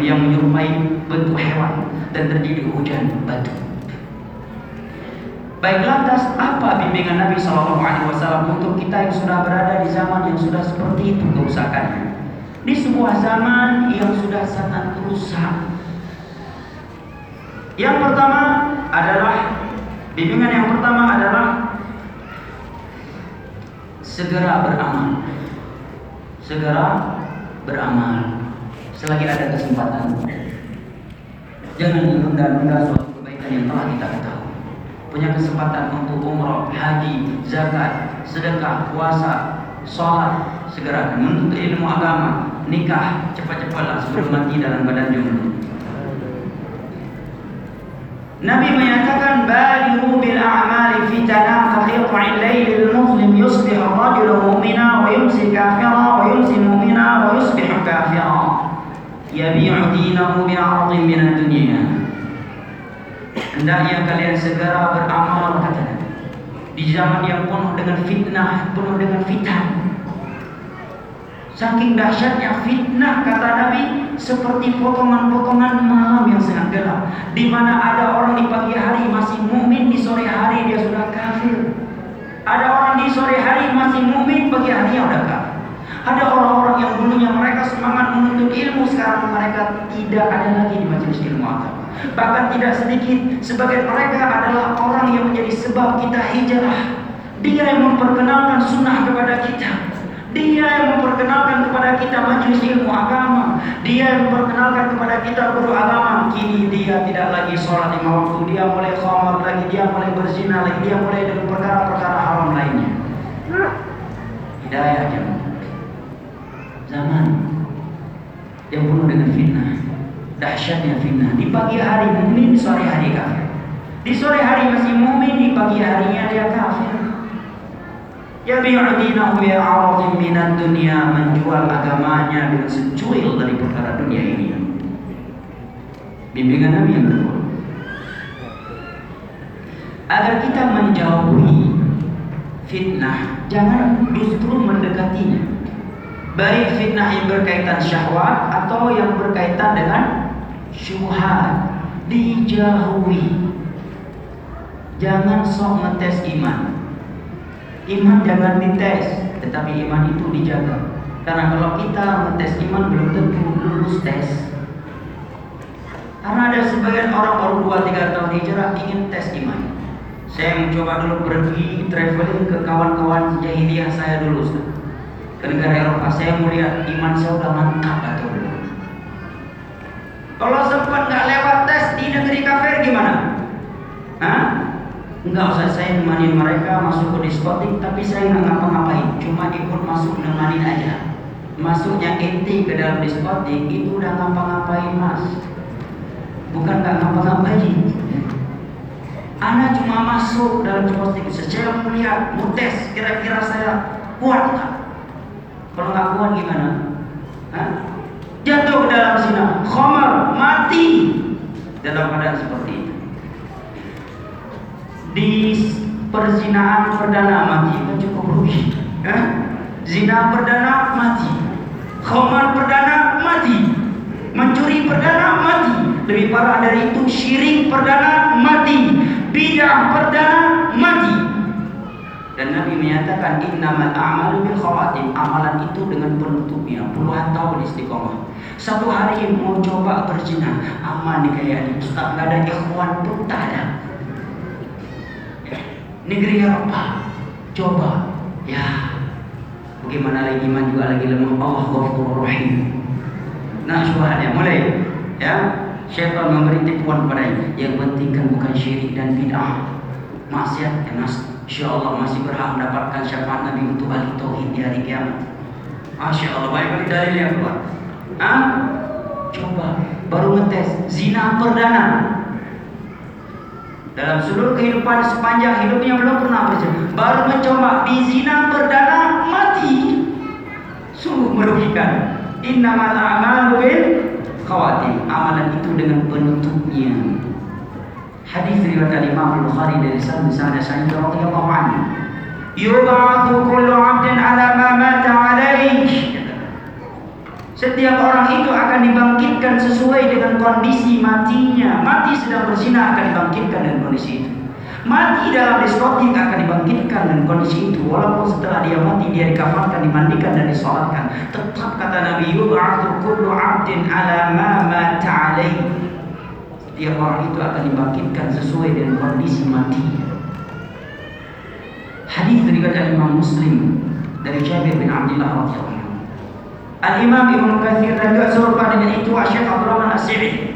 yang menyerupai bentuk hewan dan terjadi hujan batu. Baik lantas apa bimbingan Nabi Shallallahu Alaihi Wasallam untuk kita yang sudah berada di zaman yang sudah seperti itu kerusakannya? Di sebuah zaman yang sudah sangat rusak, yang pertama adalah bimbingan yang pertama adalah segera beramal. Segera beramal selagi ada kesempatan. Jangan menunda-nunda suatu kebaikan yang telah kita ketahui. Punya kesempatan untuk umroh, haji, zakat, sedekah, puasa, sholat, segera menuntut ilmu agama, nikah, cepat-cepatlah sebelum mati dalam badan jomblo. Nabi menyatakan baliru bil a'mali fitana ka qit'il laylil muslim yusbih ar-rajulu mu'mina wa yumsi kafira wa yumsi mu'mina wa yusbih kafira yabi'u dinahu bi'ardin min ad-dunya Hendaknya kalian segera beramal kata Di zaman yang penuh dengan fitnah, penuh dengan fitan. Saking dahsyatnya fitnah kata Nabi seperti potongan-potongan malam yang sangat gelap, di mana ada orang di pagi hari masih mukmin, di sore hari dia sudah kafir. Ada orang di sore hari masih mukmin, pagi hari udah kafir. Ada orang-orang yang dulunya mereka semangat menuntut ilmu, sekarang mereka tidak ada lagi di majelis ilmu agama. Bahkan tidak sedikit sebagai mereka adalah orang yang menjadi sebab kita hijrah. Dia yang memperkenalkan sunnah kepada kita. Dia yang memperkenalkan kepada kita majelis ilmu agama. Dia yang memperkenalkan kepada kita guru agama. Kini dia tidak lagi sholat lima waktu. Dia mulai khamar lagi. Dia mulai berzina lagi. Dia mulai dengan perkara-perkara haram lainnya. Hidayah jemaah. Zaman yang penuh dengan fitnah. Dahsyatnya fitnah. Di pagi hari mukmin, di sore hari kafir. Di sore hari masih mukmin, di pagi harinya dia kafir. Yabi'u dinahu bi'aradin minad dunia menjual agamanya dengan secuil dari perkara dunia ini. Bimbingan Nabi yang kedua. Agar kita menjauhi fitnah, jangan justru mendekatinya. Baik fitnah yang berkaitan syahwat atau yang berkaitan dengan syubhat, dijauhi. Jangan sok ngetes iman. Iman jangan dites, tetapi iman itu dijaga. Karena kalau kita mentes iman belum tentu lulus tes. Karena ada sebagian orang baru 2-3 tahun hijrah ingin tes iman. Saya mencoba dulu pergi traveling ke kawan-kawan jahiliyah saya dulu Ke negara Eropa saya melihat iman saya udah mantap atau belum. Kalau sempat nggak lewat tes di negeri kafir gimana? Hah? Enggak usah saya nemani mereka masuk ke diskotik Tapi saya nggak ngapa-ngapain Cuma ikut masuk nemanin aja Masuknya inti ke dalam diskotik Itu udah ngapa-ngapain mas Bukan nggak ngapa-ngapain Anak cuma masuk dalam diskotik Saya melihat, mau tes Kira-kira saya kuat nggak? Kalau nggak kuat gimana? Hah? Jatuh ke dalam sini Khomer, mati. Dalam keadaan seperti itu. Di perzinaan perdana mati cukup rugi. Eh? zina perdana mati. Khamar perdana mati. Mencuri perdana mati. Lebih parah dari itu syirik perdana mati. Bidah perdana Nabi menyatakan innamal a'malu bil khawatim. Amalan itu dengan penutupnya puluhan tahun istiqomah. Satu hari mau coba berzina aman nih kayak ini Ustaz nggak ada ikhwan pun tak ada. Negeri Eropa coba. Ya bagaimana lagi iman juga lagi lemah. Allah ghafurur rahim. Nah syuhadnya mulai. Ya syaitan memberi tipuan kepada yang penting kan bukan syirik dan bid'ah. Maksiat mas Insya Allah masih berhak mendapatkan syafaat Nabi untuk ahli tauhid di hari kiamat. Masya Allah baik kali dalil yang keluar. Ah, coba baru ngetes zina perdana dalam seluruh kehidupan sepanjang hidupnya belum pernah berzina. Baru mencoba di zina perdana mati. Sungguh merugikan. Innamal a'malu bil khawatim. Amalan itu dengan penutupnya. Hadis riwayat Imam Bukhari dari Sa'id bin Sa'id radhiyallahu anhu. Yub'atsu kullu 'abdin 'ala ma mata 'alaihi. Setiap orang itu akan dibangkitkan sesuai dengan kondisi matinya. Mati sedang berzina akan dibangkitkan dengan kondisi itu. Mati dalam diskotik akan dibangkitkan dengan kondisi itu. Walaupun setelah dia mati dia dikafarkan, dimandikan dan disolatkan. Tetap kata Nabi Yub'atu kullu 'abdin 'ala ma mata Setiap orang itu akan dibangkitkan sesuai dengan kondisi mati. Hadis dari Imam Muslim dari Jabir bin Abdullah radhiyallahu Al-Imam Ibn Kathir dan juga serupa dengan itu Syekh Abdurrahman As-Sidi.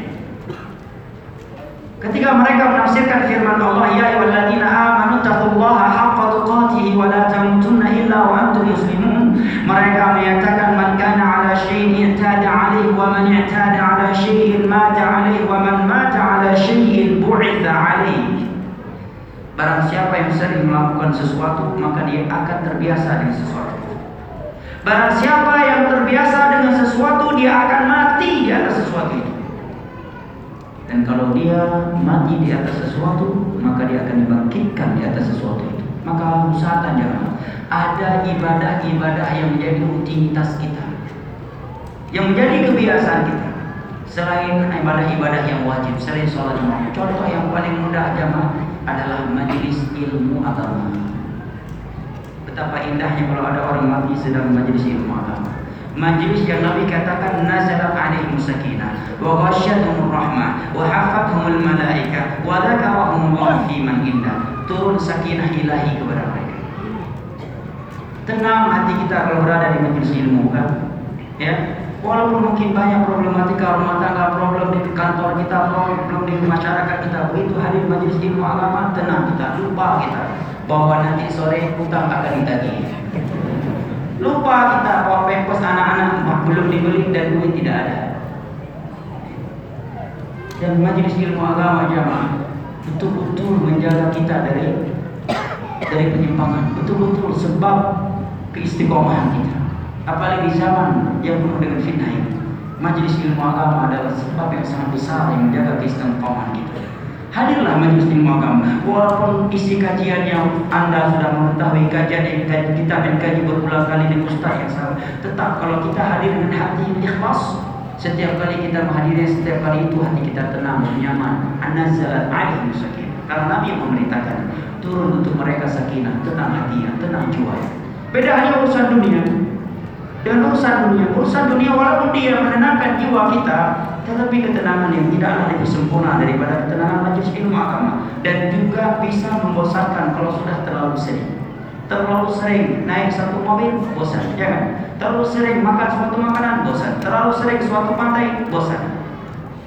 Ketika mereka menafsirkan firman Allah, "Ya ayyuhalladzina amanu taqullaha haqqa tuqatih wa la tamutunna illa wa antum muslimun." Mereka menyatakan man kana ala syai'in i'tada 'alaihi wa man i'tada 'ala syai'in mata Barang siapa yang sering melakukan sesuatu, maka dia akan terbiasa dengan sesuatu. Barang siapa yang terbiasa dengan sesuatu dia akan mati di atas sesuatu itu. Dan kalau dia mati di atas sesuatu, maka dia akan dibangkitkan di atas sesuatu itu. Maka usahakan jangan ada ibadah-ibadah yang menjadi rutinitas kita. Yang menjadi kebiasaan kita selain ibadah-ibadah yang wajib, selain sholat jamaah. Contoh yang paling mudah jamaah adalah majelis ilmu agama. Betapa indahnya kalau ada orang mati sedang majelis ilmu agama. Majelis yang Nabi katakan nazalat alaihim sakinah wa ghasyatuhum rahmah wa hafathumul malaika wa dzakarahum Allah fi man indah. Turun sakinah ilahi kepada mereka. Tenang hati kita kalau berada di majelis ilmu kan. Ya, Walaupun mungkin banyak problematika rumah tangga, problem di kantor kita, problem di masyarakat kita, begitu hadir majelis ilmu agama, tenang kita, lupa kita bahwa nanti sore hutang akan ditagih. Lupa kita bahwa pempes anak-anak belum dibeli dan duit tidak ada. Dan majelis ilmu agama jamaah betul-betul menjaga kita dari dari penyimpangan, betul-betul sebab keistiqomahan kita. Apalagi zaman yang penuh dengan fitnah ini. Majelis ilmu agama adalah sebab yang sangat besar yang menjaga keistiqomahan kita. Hadirlah majelis ilmu agama. Walaupun isi kajiannya Anda sudah mengetahui kajian yang kita dan kaji berulang kali di ustaz yang sama. Tetap kalau kita hadir dengan hati yang ikhlas, setiap kali kita menghadiri setiap kali itu hati kita tenang dan nyaman. Anazalat alaihim sakinah. Karena Nabi memerintahkan turun untuk mereka sakinah, tenang hatinya, tenang jiwa. Beda hanya urusan dunia dan urusan dunia. Urusan dunia walaupun dia menenangkan jiwa kita, tetapi ketenangan yang tidak lebih sempurna daripada ketenangan majlis ilmu agama dan juga bisa membosankan kalau sudah terlalu sering. Terlalu sering naik satu mobil, bosan, jangan. Terlalu sering makan suatu makanan, bosan. Terlalu sering suatu pantai, bosan.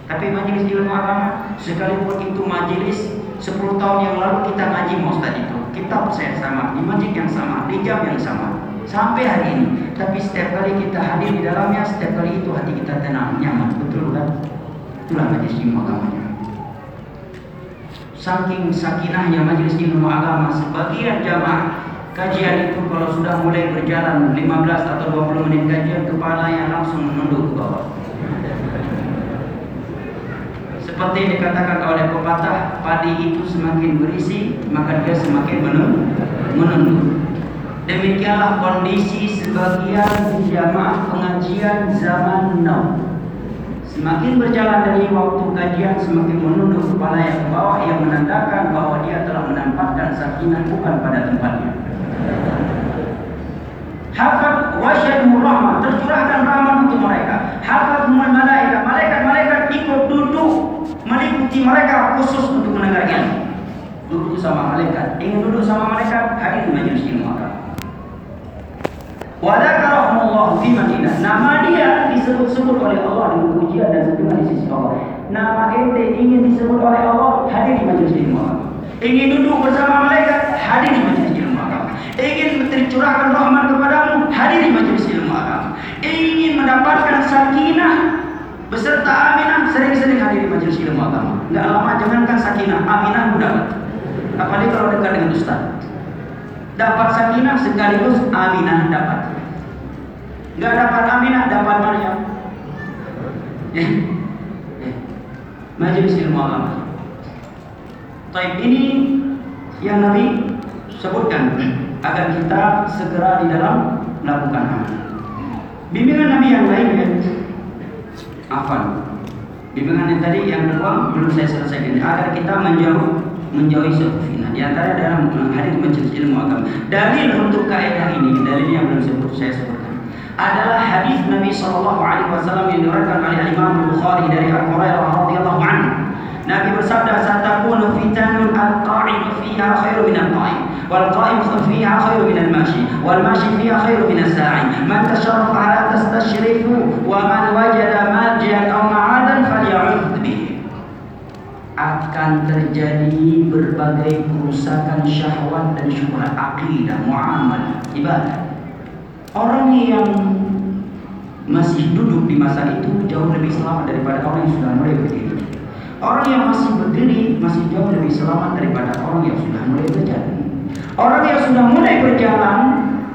Tapi majelis ilmu agama, sekalipun itu majelis 10 tahun yang lalu kita ngaji Ustaz itu, kita saya sama, di masjid yang sama, di jam yang sama, sampai hari ini. Tapi setiap kali kita hadir di dalamnya, setiap kali itu hati kita tenang, nyaman, betul kan? Itulah majelis ilmu agamanya. Saking sakinahnya majelis ilmu agama, sebagian jamaah kajian itu kalau sudah mulai berjalan 15 atau 20 menit kajian, kepala yang langsung menunduk ke bawah. Seperti dikatakan oleh pepatah, padi itu semakin berisi, maka dia semakin menunduk. Demikianlah kondisi sebagian jamaah pengajian zaman now. Semakin berjalan dari waktu kajian semakin menunduk kepala yang ke bawah yang menandakan bahwa dia telah menampakkan sakinah bukan pada tempatnya. Hafat wasyadmu rahmat tercurahkan rahmat untuk mereka. Hafat malaikat malaikat-malaikat ikut duduk meliputi mereka khusus untuk mendengar ilmu. Duduk sama malaikat, ingin duduk sama malaikat hadir majelis ilmu. Wadakarahumullah fi Madinah. Nama dia disebut-sebut oleh Allah dengan pujian dan sedengan di sisi Allah. Nama ente ingin disebut oleh Allah hadir di majelis ilmu. Ingin duduk bersama malaikat hadir di majelis ilmu. Ingin tercurahkan rahmat kepadamu hadir di majelis ilmu. Ingin mendapatkan sakinah beserta aminah sering-sering hadir di majelis ilmu agama. Enggak lama jangankan sakinah, aminah mudah. Apalagi kalau dekat dengan ustaz. Dapat sakinah sekaligus aminah dapat. Enggak dapat aminah dapat Maryam. Ya. ya. Majelis ilmu agama. Taib ini yang Nabi sebutkan agar kita segera di dalam melakukan amal. Bimbingan Nabi yang lain ya. Afan. Bimbingan yang tadi yang kedua belum saya selesaikan agar kita menjauh menjauhi fitnah. Di antara dalam hadis majelis ilmu agama. Dalil untuk kaidah ini, dalil yang belum sebut saya sebutkan adalah hadis Nabi Shallallahu Alaihi Wasallam yang diriwayatkan oleh Imam Bukhari dari Abu Hurairah radhiyallahu anhu. Nabi bersabda, "Satakunu fitanun al-qa'im fiha khairu min al-qa'im, min al-mashi, wal mashi fiha khairu min al-sa'i. Man tasharrafa la tastashrifu, wa man wajada akan terjadi berbagai kerusakan syahwat dan syubhat akidah, muamalah, ibadah. Orang yang masih duduk di masa itu jauh lebih selamat daripada orang yang sudah mulai berdiri. Orang yang masih berdiri masih jauh lebih selamat daripada orang yang sudah mulai berjalan. Orang yang sudah mulai berjalan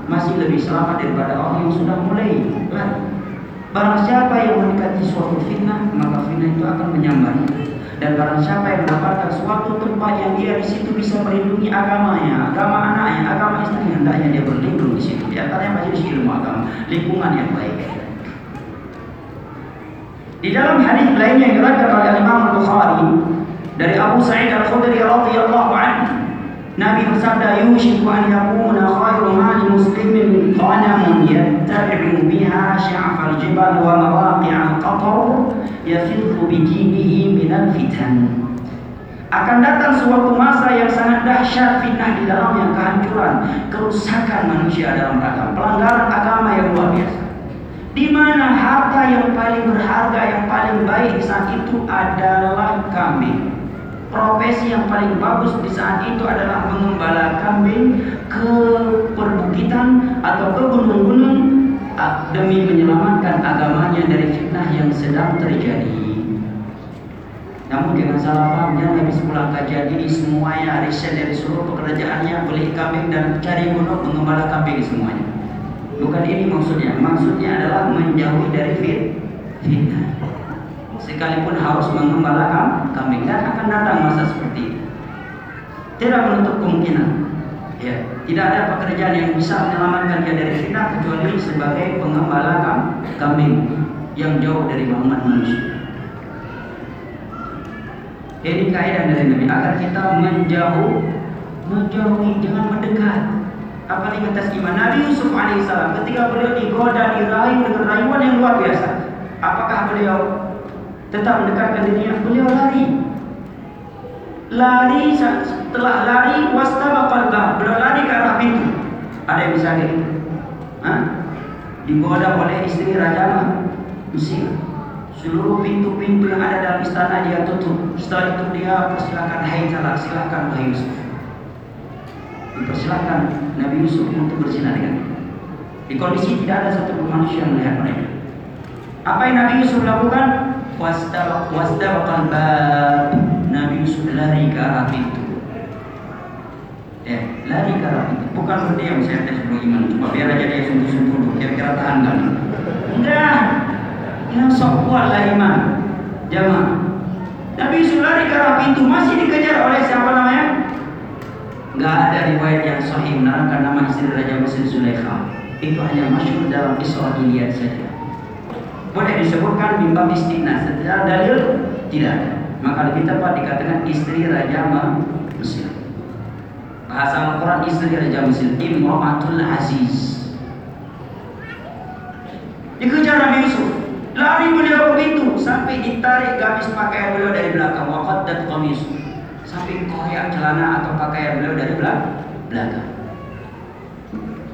masih lebih selamat daripada orang yang sudah mulai lari. Barang siapa yang mendekati suatu fitnah, maka fitnah itu akan menyambarnya. Dan barang siapa yang mendapatkan suatu tempat yang dia di situ bisa melindungi agamanya, agama anaknya, agama istri, hendaknya dia berlindung di situ. Di antaranya majelis ilmu agama, lingkungan yang baik. Di dalam hadis lainnya yang diriwayatkan oleh Imam Bukhari dari Abu Sa'id Al-Khudri radhiyallahu anhu Nabi bersabda yushiku an yakuna khairu mali muslimin qanamun yattabi'u biha sya'fal jibal wa mawaqi'al qatar yafidhu bijinihi minal fitan akan datang suatu masa yang sangat dahsyat fitnah di dalamnya kehancuran, kerusakan manusia dalam agama, pelanggaran agama yang luar biasa. Di mana harta yang paling berharga, yang paling baik di saat itu adalah kambing. Profesi yang paling bagus di saat itu adalah mengembala kambing ke perbukitan atau ke gunung-gunung ah, demi menyelamatkan agamanya dari fitnah yang sedang terjadi. Namun dengan salah paham dia Nabi sepulang kajian ini semuanya riset dari seluruh pekerjaannya beli kambing dan cari gunung mengembala kambing semuanya. Bukan ini maksudnya. Maksudnya adalah menjauhi dari fit fitnah. Sekalipun harus mengembala kambing dan akan datang masa seperti itu. Tidak menutup kemungkinan. Ya, tidak ada pekerjaan yang bisa menyelamatkan dia dari fitnah kecuali sebagai pengembala kambing yang jauh dari bangunan manusia. Ini kaidah dari Nabi agar kita menjauh, menjauhi, jangan mendekat. Apalagi atas iman Nabi Yusuf alaihissalam ketika beliau digoda, dirayu dengan rayuan yang luar biasa. Apakah beliau tetap mendekatkan dirinya? Beliau lari. Lari setelah lari wastabaqal bab. Beliau lari ke arah pintu. Ada yang bisa gitu? Hah? Digoda oleh istri raja Mesir. Seluruh pintu-pintu yang ada dalam istana dia tutup. Setelah itu dia persilakan Hai salah silakan Hai Yusuf. Dipersilakan Nabi Yusuf untuk berzina dengan Di kondisi tidak ada satu manusia yang melihat mereka. Apa yang Nabi Yusuf lakukan? Wasdaq wasdaqal bab. Nabi Yusuf lari ke arah pintu. Eh, lari ke arah pintu. Bukan berdiam saya tes iman. Cuma biar aja dia sungguh-sungguh. Kira-kira tahan kan? Enggak. Yang sok kuatlah iman. Jamaah. Nabi Yusuf lari ke arah pintu masih dikejar oleh siapa namanya? Gak ada riwayat yang sahih menerangkan nama istri Raja Mesir Zulaikha. Itu hanya masyhur dalam Israiliyat saja. Boleh disebutkan bimbang istiqna secara dalil tidak ada. Maka lebih tepat dikatakan istri Raja Mesir. Bahasa Al-Quran istri Raja Mesir Imra'atul Aziz. Dikejar Nabi Yusuf Lari beliau begitu sampai ditarik gamis pakaian beliau dari belakang. Waqad dan komis sampai koyak celana atau pakaian beliau dari belakang.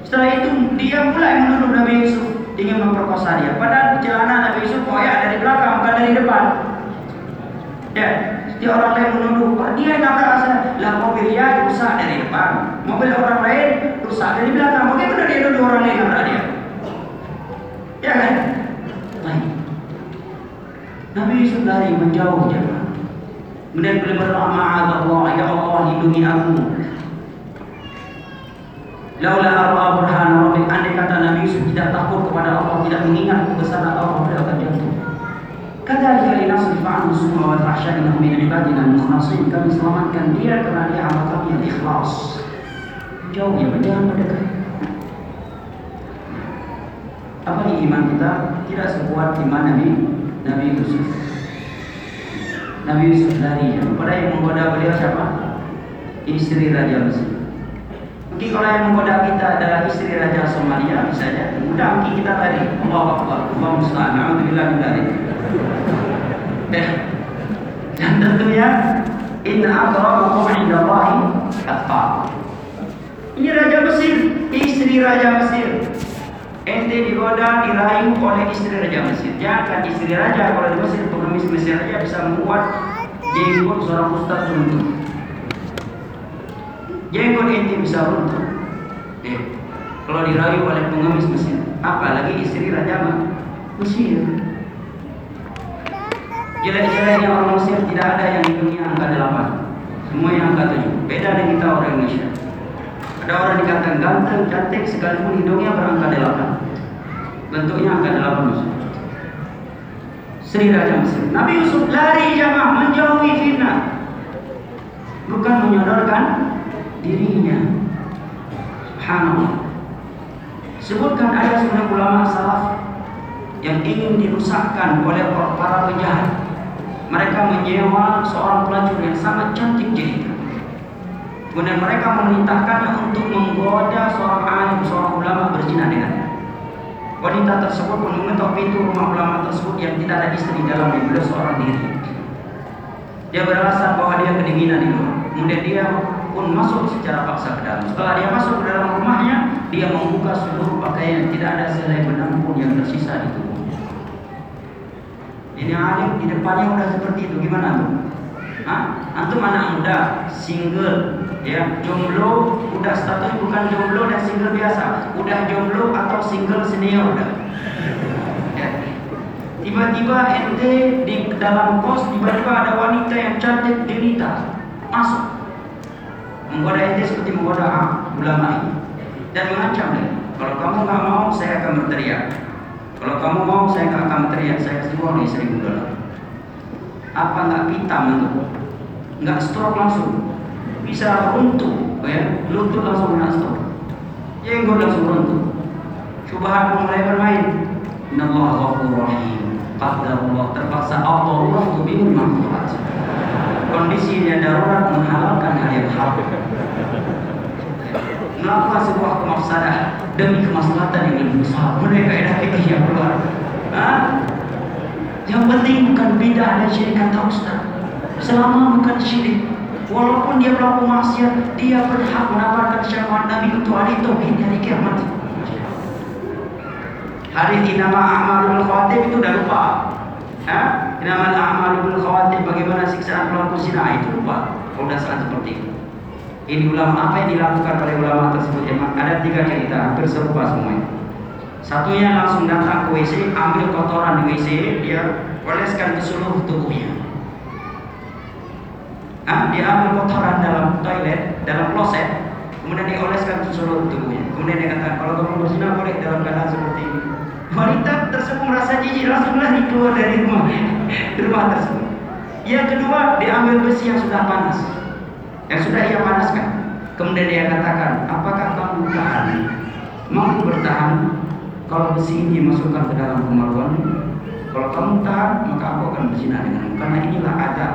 Setelah itu dia mulai menuduh Nabi Yusuf ingin memperkosa dia. Padahal celana Nabi Yusuf koyak dari belakang bukan dari depan. Ya, dia orang lain menuduh, dia yang nakal asal. Lah mobil dia rusak dari depan, mobil orang lain rusak dari belakang. Bagaimana dia nuduh orang lain nabrak dia? Ya kan? Nabi Yusuf lari menjauh jemaah. Kemudian beliau berdoa Allah ya Allah lindungi aku. Laula arwa burhan rabbi andai kata Nabi Yusuf tidak takut kepada Allah, tidak mengingat kebesaran Allah, beliau akan jatuh. Kadzalika linasrif anhu summa wa tahsya innahu min ibadina al-mukhlasin. Kami selamatkan dia karena dia hamba kami yang ikhlas. Jauh ya, jangan mendekat. Apa iman kita tidak sekuat iman Nabi Nabi Yusuf. Nabi Yusuf lari. Pada yang menggoda beliau siapa? Istri Raja Mesir. Mungkin kalau yang menggoda kita adalah istri Raja Somalia misalnya, mudah mungkin kita lari. Allah Akbar. Allah Musta'an. Alhamdulillah. Eh. Dan tentunya inna akramakum indallahi atqakum. Ini Raja Mesir, istri Raja Mesir ente digoda, dirayu oleh istri Raja Mesir. Jangan istri Raja kalau di Mesir, pengemis Mesir aja bisa membuat jenggot seorang ustaz runtuh. Jenggot ente bisa runtuh. Eh, kalau dirayu oleh pengemis Mesir, apalagi istri Raja Mesir. Jelek-jeleknya orang Mesir tidak ada yang di dunia angka delapan. Semua yang angka tujuh. Beda dengan kita orang Indonesia. Ada orang dikatakan ganteng, cantik, sekalipun hidungnya berangka delapan. Bentuknya angka delapan Mesir. Sri Raja Mesir. Nabi Yusuf lari jamaah menjauhi fitnah. Bukan menyodorkan dirinya. Subhanallah. Sebutkan ada sebenarnya ulama salaf yang ingin dirusakkan oleh para penjahat. Mereka menyewa seorang pelacur yang sangat cantik jelita. Kemudian mereka memerintahkannya untuk menggoda seorang alim, seorang ulama berzina dengannya. Wanita tersebut pun mengetok pintu rumah ulama tersebut yang tidak ada istri dalam beliau seorang diri. Dia beralasan bahwa dia kedinginan di luar. Kemudian dia pun masuk secara paksa ke dalam. Setelah dia masuk ke dalam rumahnya, dia membuka seluruh pakaian, tidak ada selai benang pun yang tersisa di tubuhnya. Ini alim di depannya udah seperti itu, gimana tuh? Hah? Antum anak muda, single, ya jomblo, udah status bukan jomblo dan single biasa, udah jomblo atau single senior udah. Ya. Tiba-tiba ente di dalam kos tiba-tiba ada wanita yang cantik jelita masuk. Menggoda ente seperti menggoda ulama ini dan mengancam kalau kamu nggak mau saya akan berteriak. Kalau kamu mau saya nggak akan berteriak. Saya kasih uang nih seribu dolar apa nggak pitam itu nggak stroke langsung bisa runtuh ya? Lutut langsung kena stroke jenggot langsung runtuh. Subhan mulai bermain. Innallaha ghafurur rahim. Qadarullah terpaksa Allah Allah bingung makhlukat kondisinya darurat menghalalkan hal yang haram. Melakukan sebuah kemafsadah demi kemaslahatan yang lebih besar? Mereka fikih yang keluar? Yang penting bukan bidah dan syirik kata Ustaz. Selama bukan syirik walaupun dia melakukan maksiat dia berhak mendapatkan syafaat Nabi untuk hari tauhid hari kiamat hari inama amalul khawatir itu udah lupa Hah? Inamal a'malu khawatir bagaimana siksaan pelaku zina itu lupa. Kalau udah saat seperti itu. Ini ulama apa yang dilakukan oleh ulama tersebut? Emang ada tiga cerita hampir serupa semuanya. Satunya langsung datang ke WC, ambil kotoran di WC, dia oleskan ke seluruh tubuhnya. Ah, dia ambil kotoran dalam toilet, dalam kloset, kemudian dia oleskan ke seluruh tubuhnya. Kemudian dia katakan, kalau kamu berzina boleh dalam keadaan seperti ini. Wanita tersebut merasa jijik langsung lari keluar dari rumah rumah tersebut. Yang kedua, diambil besi yang sudah panas, yang sudah ia panaskan. Kemudian dia katakan, apakah kamu tahan? Mampu bertahan kalau besi ini dimasukkan ke dalam kemaluan? Kalau kamu tahan, maka aku akan berzina denganmu. Karena inilah ada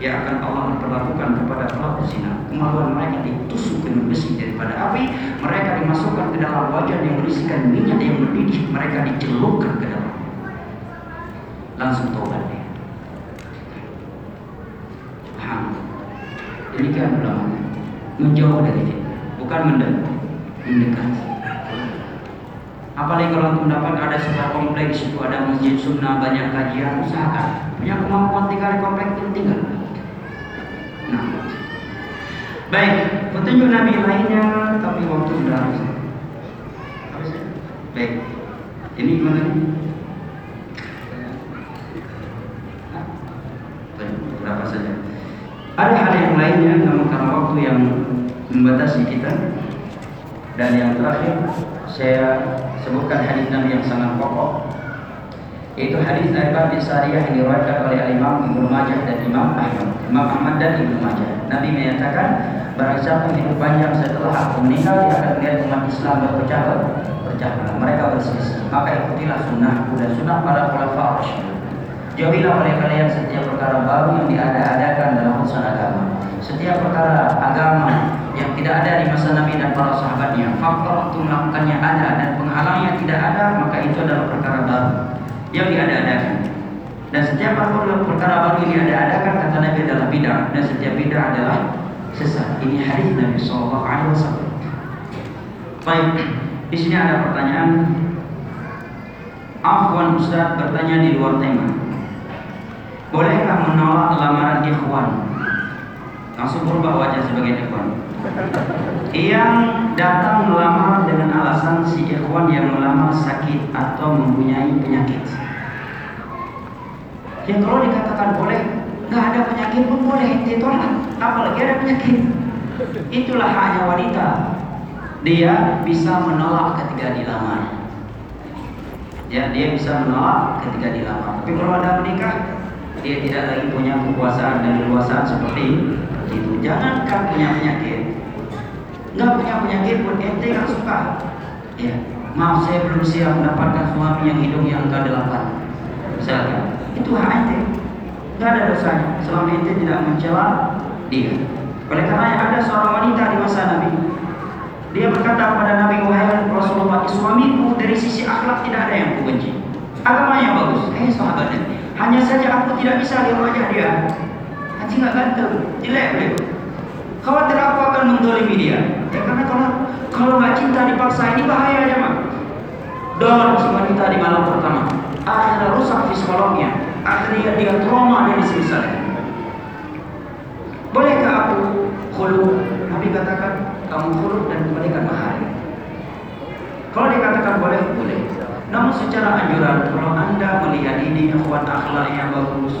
yang akan Allah perlakukan kepada pelaku zina. Kemaluan mereka ditusuk dengan besi daripada api, mereka dimasukkan ke dalam wajan yang berisikan minyak yang mendidih, mereka dicelupkan ke dalam. Langsung tobat dia. Paham? Demikian ulama menjauh dari dia, bukan mendekat. mendekat. Apalagi kalau mendapat ada sebuah kompleks itu ada masjid sunnah banyak kajian usahakan punya kemampuan tinggal di kompleks itu tinggal Baik petunjuk Nabi lainnya, tapi waktu sudah habis. Habis ya? Baik, ini gimana nih? Berapa saja? Ada hal yang lainnya, namun karena waktu yang membatasi kita. Dan yang terakhir, saya sebutkan hadis Nabi yang sangat pokok yaitu hadis dari Ibn Sariyah yang diriwayatkan oleh Imam Ibnu Majah dan Imam Ahmad. Imam Ahmad dan Ibnu Majah. Nabi menyatakan barang siapa hidup panjang setelah aku meninggal dia akan melihat umat Islam berpecah berpecah mereka berselisih. Maka ikutilah sunnahku dan sunnah para khulafa rasyidun. Jauhilah oleh kalian setiap perkara baru yang diada-adakan dalam urusan agama. Setiap perkara agama yang tidak ada di masa Nabi dan para sahabatnya, faktor untuk melakukannya ada dan penghalangnya tidak ada, maka itu adalah perkara baru yang diada-adakan. Dan setiap perkara baru ini ada-adakan kata Nabi adalah bid'ah dan setiap bid'ah adalah sesat. Ini hadis Nabi Shallallahu Alaihi Wasallam. Baik, di sini ada pertanyaan. Afwan Ustaz bertanya di luar tema. Bolehkah menolak lamaran ikhwan? Langsung berubah wajah sebagai ikhwan. Yang datang melamar dengan alasan si ikhwan yang melamar sakit atau mempunyai penyakit. Ya kalau dikatakan boleh, nggak ada penyakit pun boleh ditolak, apalagi ada penyakit. Itulah hanya wanita. Dia bisa menolak ketika dilamar. Ya, dia bisa menolak ketika dilamar. Tapi kalau ada menikah, dia tidak lagi punya kekuasaan dan leluasaan seperti itu. Jangankan punya penyakit, nggak punya penyakit pun ente nggak suka. Ya, maaf saya belum siap mendapatkan suami yang hidungnya angka delapan. Misalnya, itu hak ente. Tidak ada dosanya selama ente tidak mencela dia. Oleh karena ada seorang wanita di masa Nabi, dia berkata kepada Nabi Muhammad Rasulullah, suamiku dari sisi akhlak tidak ada yang kubenci. Agamanya bagus. Eh sahabat hanya saja aku tidak bisa wajah dia. Haji nggak ganteng, jelek beliau. Khawatir aku akan mendolimi dia. Ya karena kalau kalau nggak cinta dipaksa ini bahaya aja mak. Don si wanita di malam pertama. Akhirnya rusak psikologinya. Akhirnya dia trauma dari semisalnya. Bolehkah aku khulu? Nabi katakan kamu khulu dan kembalikan mahar. Kalau dikatakan boleh, boleh. Namun secara anjuran, kalau anda melihat ini ikhwan akhlak yang bagus,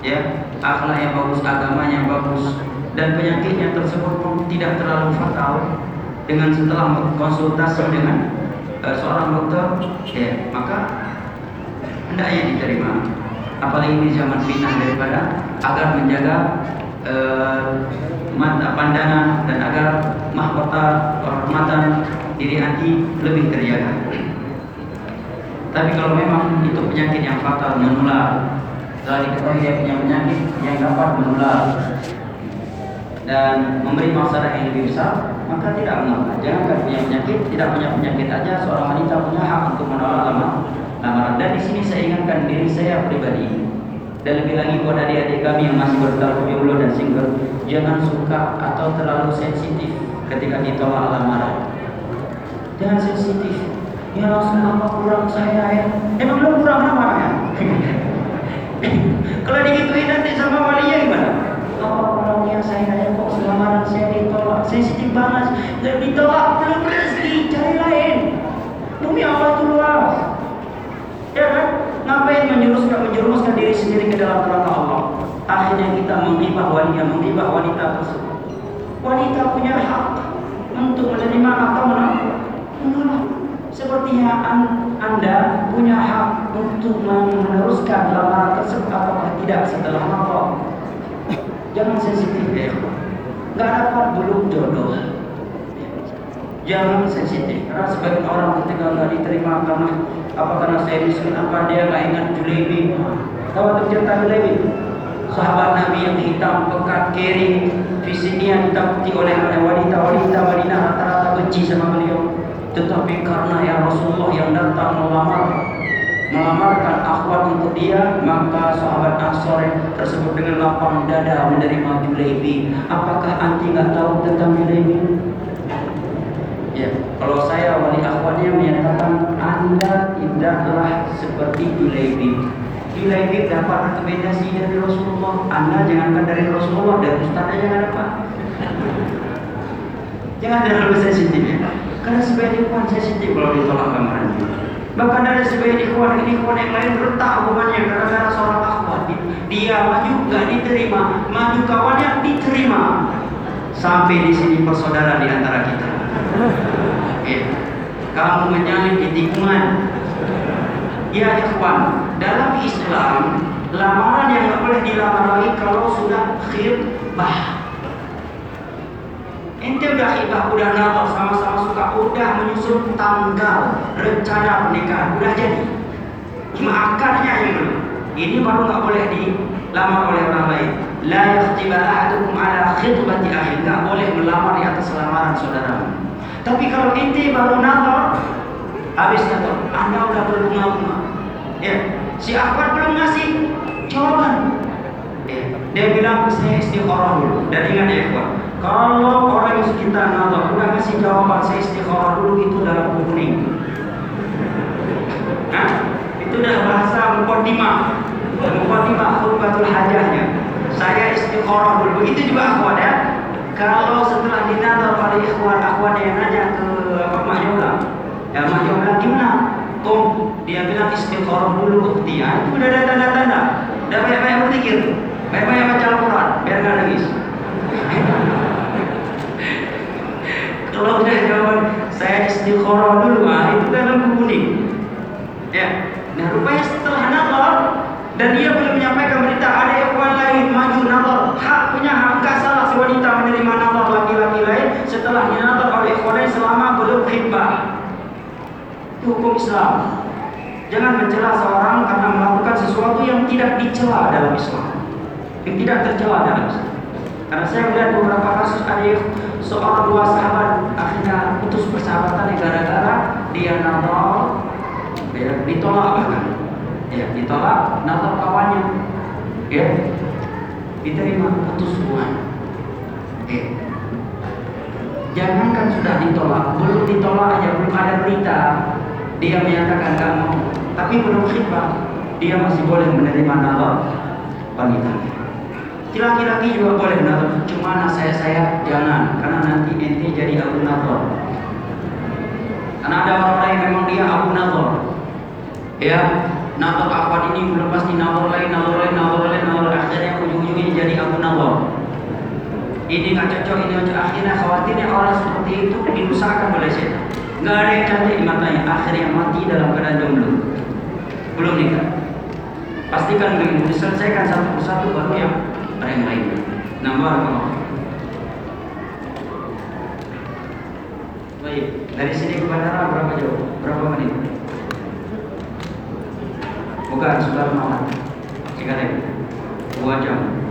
ya akhlak yang bagus, agama yang bagus, dan penyakitnya tersebut pun tidak terlalu fatal, dengan setelah konsultasi dengan uh, seorang dokter, ya maka hendaknya diterima. Apalagi di zaman fitnah daripada agar menjaga uh, mata pandangan dan agar mahkota kehormatan diri hati lebih terjaga. Tapi kalau memang itu penyakit yang fatal menular, setelah diketahui dia punya penyakit yang dapat menular dan memberi masalah yang lebih besar, maka tidak mengapa. Jangan punya penyakit, tidak punya penyakit aja seorang wanita punya hak untuk menolak lamaran. Dan di sini saya ingatkan diri saya pribadi. Dan lebih lagi buat adik-adik kami yang masih bertaruh jomblo dan single jangan suka atau terlalu sensitif ketika ditolak lamaran. Jangan sensitif. Ya langsung apa kurang saya ya. Emang belum kurang apa ya kalau digituin nanti sama walinya gimana apa kurangnya saya ya kok lamaran saya ditolak sensitif banget dan ditolak belum rezeki cari lain demi Allah itu ya kan Ngapain menjerumuskan menjerumuskan diri sendiri ke dalam neraka Allah? Akhirnya kita menghibah wanita, menghibah wanita tersebut. Wanita punya hak untuk menerima atau menolak. Sepertinya anda punya hak untuk meneruskan lamaran tersebut apakah tidak setelah nafkah. Jangan sensitif ya. Gak dapat belum jodoh. Jangan sensitif. Karena sebagian orang ketika nggak diterima karena apa karena saya miskin apa dia nggak ingat Julebi tahu tuh cerita Julebi sahabat Nabi yang hitam pekat kering fisiknya ditakuti oleh wanita-wanita Madinah rata-rata benci sama beliau tetapi karena ya Rasulullah yang datang melamar melamarkan akhwat untuk dia maka sahabat Ansor tersebut dengan lapang dada menerima Julebi apakah anti nggak tahu tentang Julebi Ya, kalau saya wali akhwatnya menyatakan Anda tidaklah seperti Julaibi. Julaibi dapat rekomendasi dari Rasulullah. Anda jangankan dari Rasulullah, dari Ustaz aja jangan dapat. Jangan terlalu sensitif ya. Karena sebagai ikhwan sensitif kalau ditolak gambaran Bahkan dari sebagai ikhwan ini ikhwan yang lain retak hubungannya gara-gara seorang akhwat. Dia maju nggak diterima, maju kawannya diterima. Sampai di sini persaudaraan di antara kita. Ya. Kamu menyalin di tikungan. Ya ikhwan, dalam Islam lamaran yang tidak boleh dilamar lagi kalau sudah khidbah. Ente udah khidbah, udah nazar sama-sama suka, udah menyusun tanggal rencana pernikahan, udah jadi. Cuma akarnya yang belum. Ini baru nggak boleh dilamar oleh orang lain. La yakhtiba ahadukum ala khidbati akhi. Nggak boleh melamar di atas lamaran saudara. Tapi kalau ente baru nazar, habis nazar, anda udah berbunga-bunga. Ya, si Ahmad belum ngasih jawaban. Ya, dia bilang saya istikharah dulu. Dan ingat ya, kalau orang yang sekitar nazar udah ngasih jawaban saya istikharah dulu itu dalam kuning. Nah, itu udah bahasa mukaddimah. Mukaddimah khutbatul hajahnya. Saya istikharah dulu. Begitu juga akhwat ya. Kalau setelah dinadar pada ikhwan akhwan yang nanya ke apa Mak Yola, ya Mak Yola gimana? Om, dia bilang istiqoroh dulu bukti. Ya, itu udah ada tanda-tanda. Udah banyak-banyak berpikir, banyak-banyak baca Al-Quran, biar nangis. Kalau udah jawab saya istiqoroh dulu, ah, itu dalam kuning. Ya, nah rupanya setelah nazar dan dia belum menyampaikan berita ada ikhwan lain maju nazar hak punya hak nggak salah si wanita menerima nazar laki-laki lain setelah dinazar oleh ikhwan selama belum khidbah Itu hukum Islam. Jangan mencela seorang karena melakukan sesuatu yang tidak dicela dalam Islam. Yang tidak tercela dalam Islam. Karena saya melihat beberapa kasus ada seorang dua sahabat akhirnya putus persahabatan gara-gara dia nazar ya, ditolak bahkan. Ya ditolak nazar kawannya. Ya diterima putus hubungan. Ya. jangankan sudah ditolak belum ditolak aja belum ada berita dia menyatakan gak mau. Tapi belum khidbah dia masih boleh menerima nazar wanita Laki-laki juga boleh nazar, cuma saya saya jangan, karena nanti ente jadi abu nazar. Karena ada orang-orang yang memang dia abu nazar. Ya, nazar apa ini belum pasti nazar lain, nazar lain, nazar lain, nazar akhirnya ujung-ujungnya jadi abu nazar. Ini nggak cocok, ini cocok. Akhirnya khawatirnya orang seperti itu dirusakan oleh setan. Nggak ada yang cantik di matanya, akhirnya mati dalam keadaan jomblo. Belum nikah. Pastikan begitu diselesaikan satu persatu baru yang yang lain. Nambah kalau Baik, dari sini ke bandara berapa jauh? Berapa menit? Bukan, sudah malam. Cikareng. Dua jam.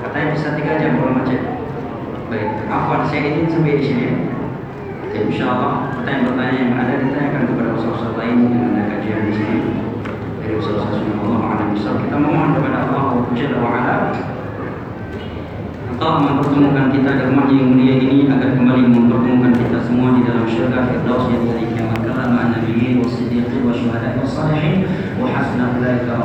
Katanya bisa tiga jam kalau macet. Baik, apa saya ingin sampai di sini. Oke, insya Allah pertanyaan-pertanyaan yang ada ditanyakan kepada usaha-usaha lain yang ada kajian di sini dari usaha-usaha Allah Kita memohon kepada Allah Jalla wa'ala Allah mempertemukan kita di rumahnya yang mulia ini agar kembali mempertemukan kita semua di dalam syurga Firdaus yang hari kiamat kala ma'an nabiyyin wa siddiqin wa syuhada wa salihin. Wa hasna ulaika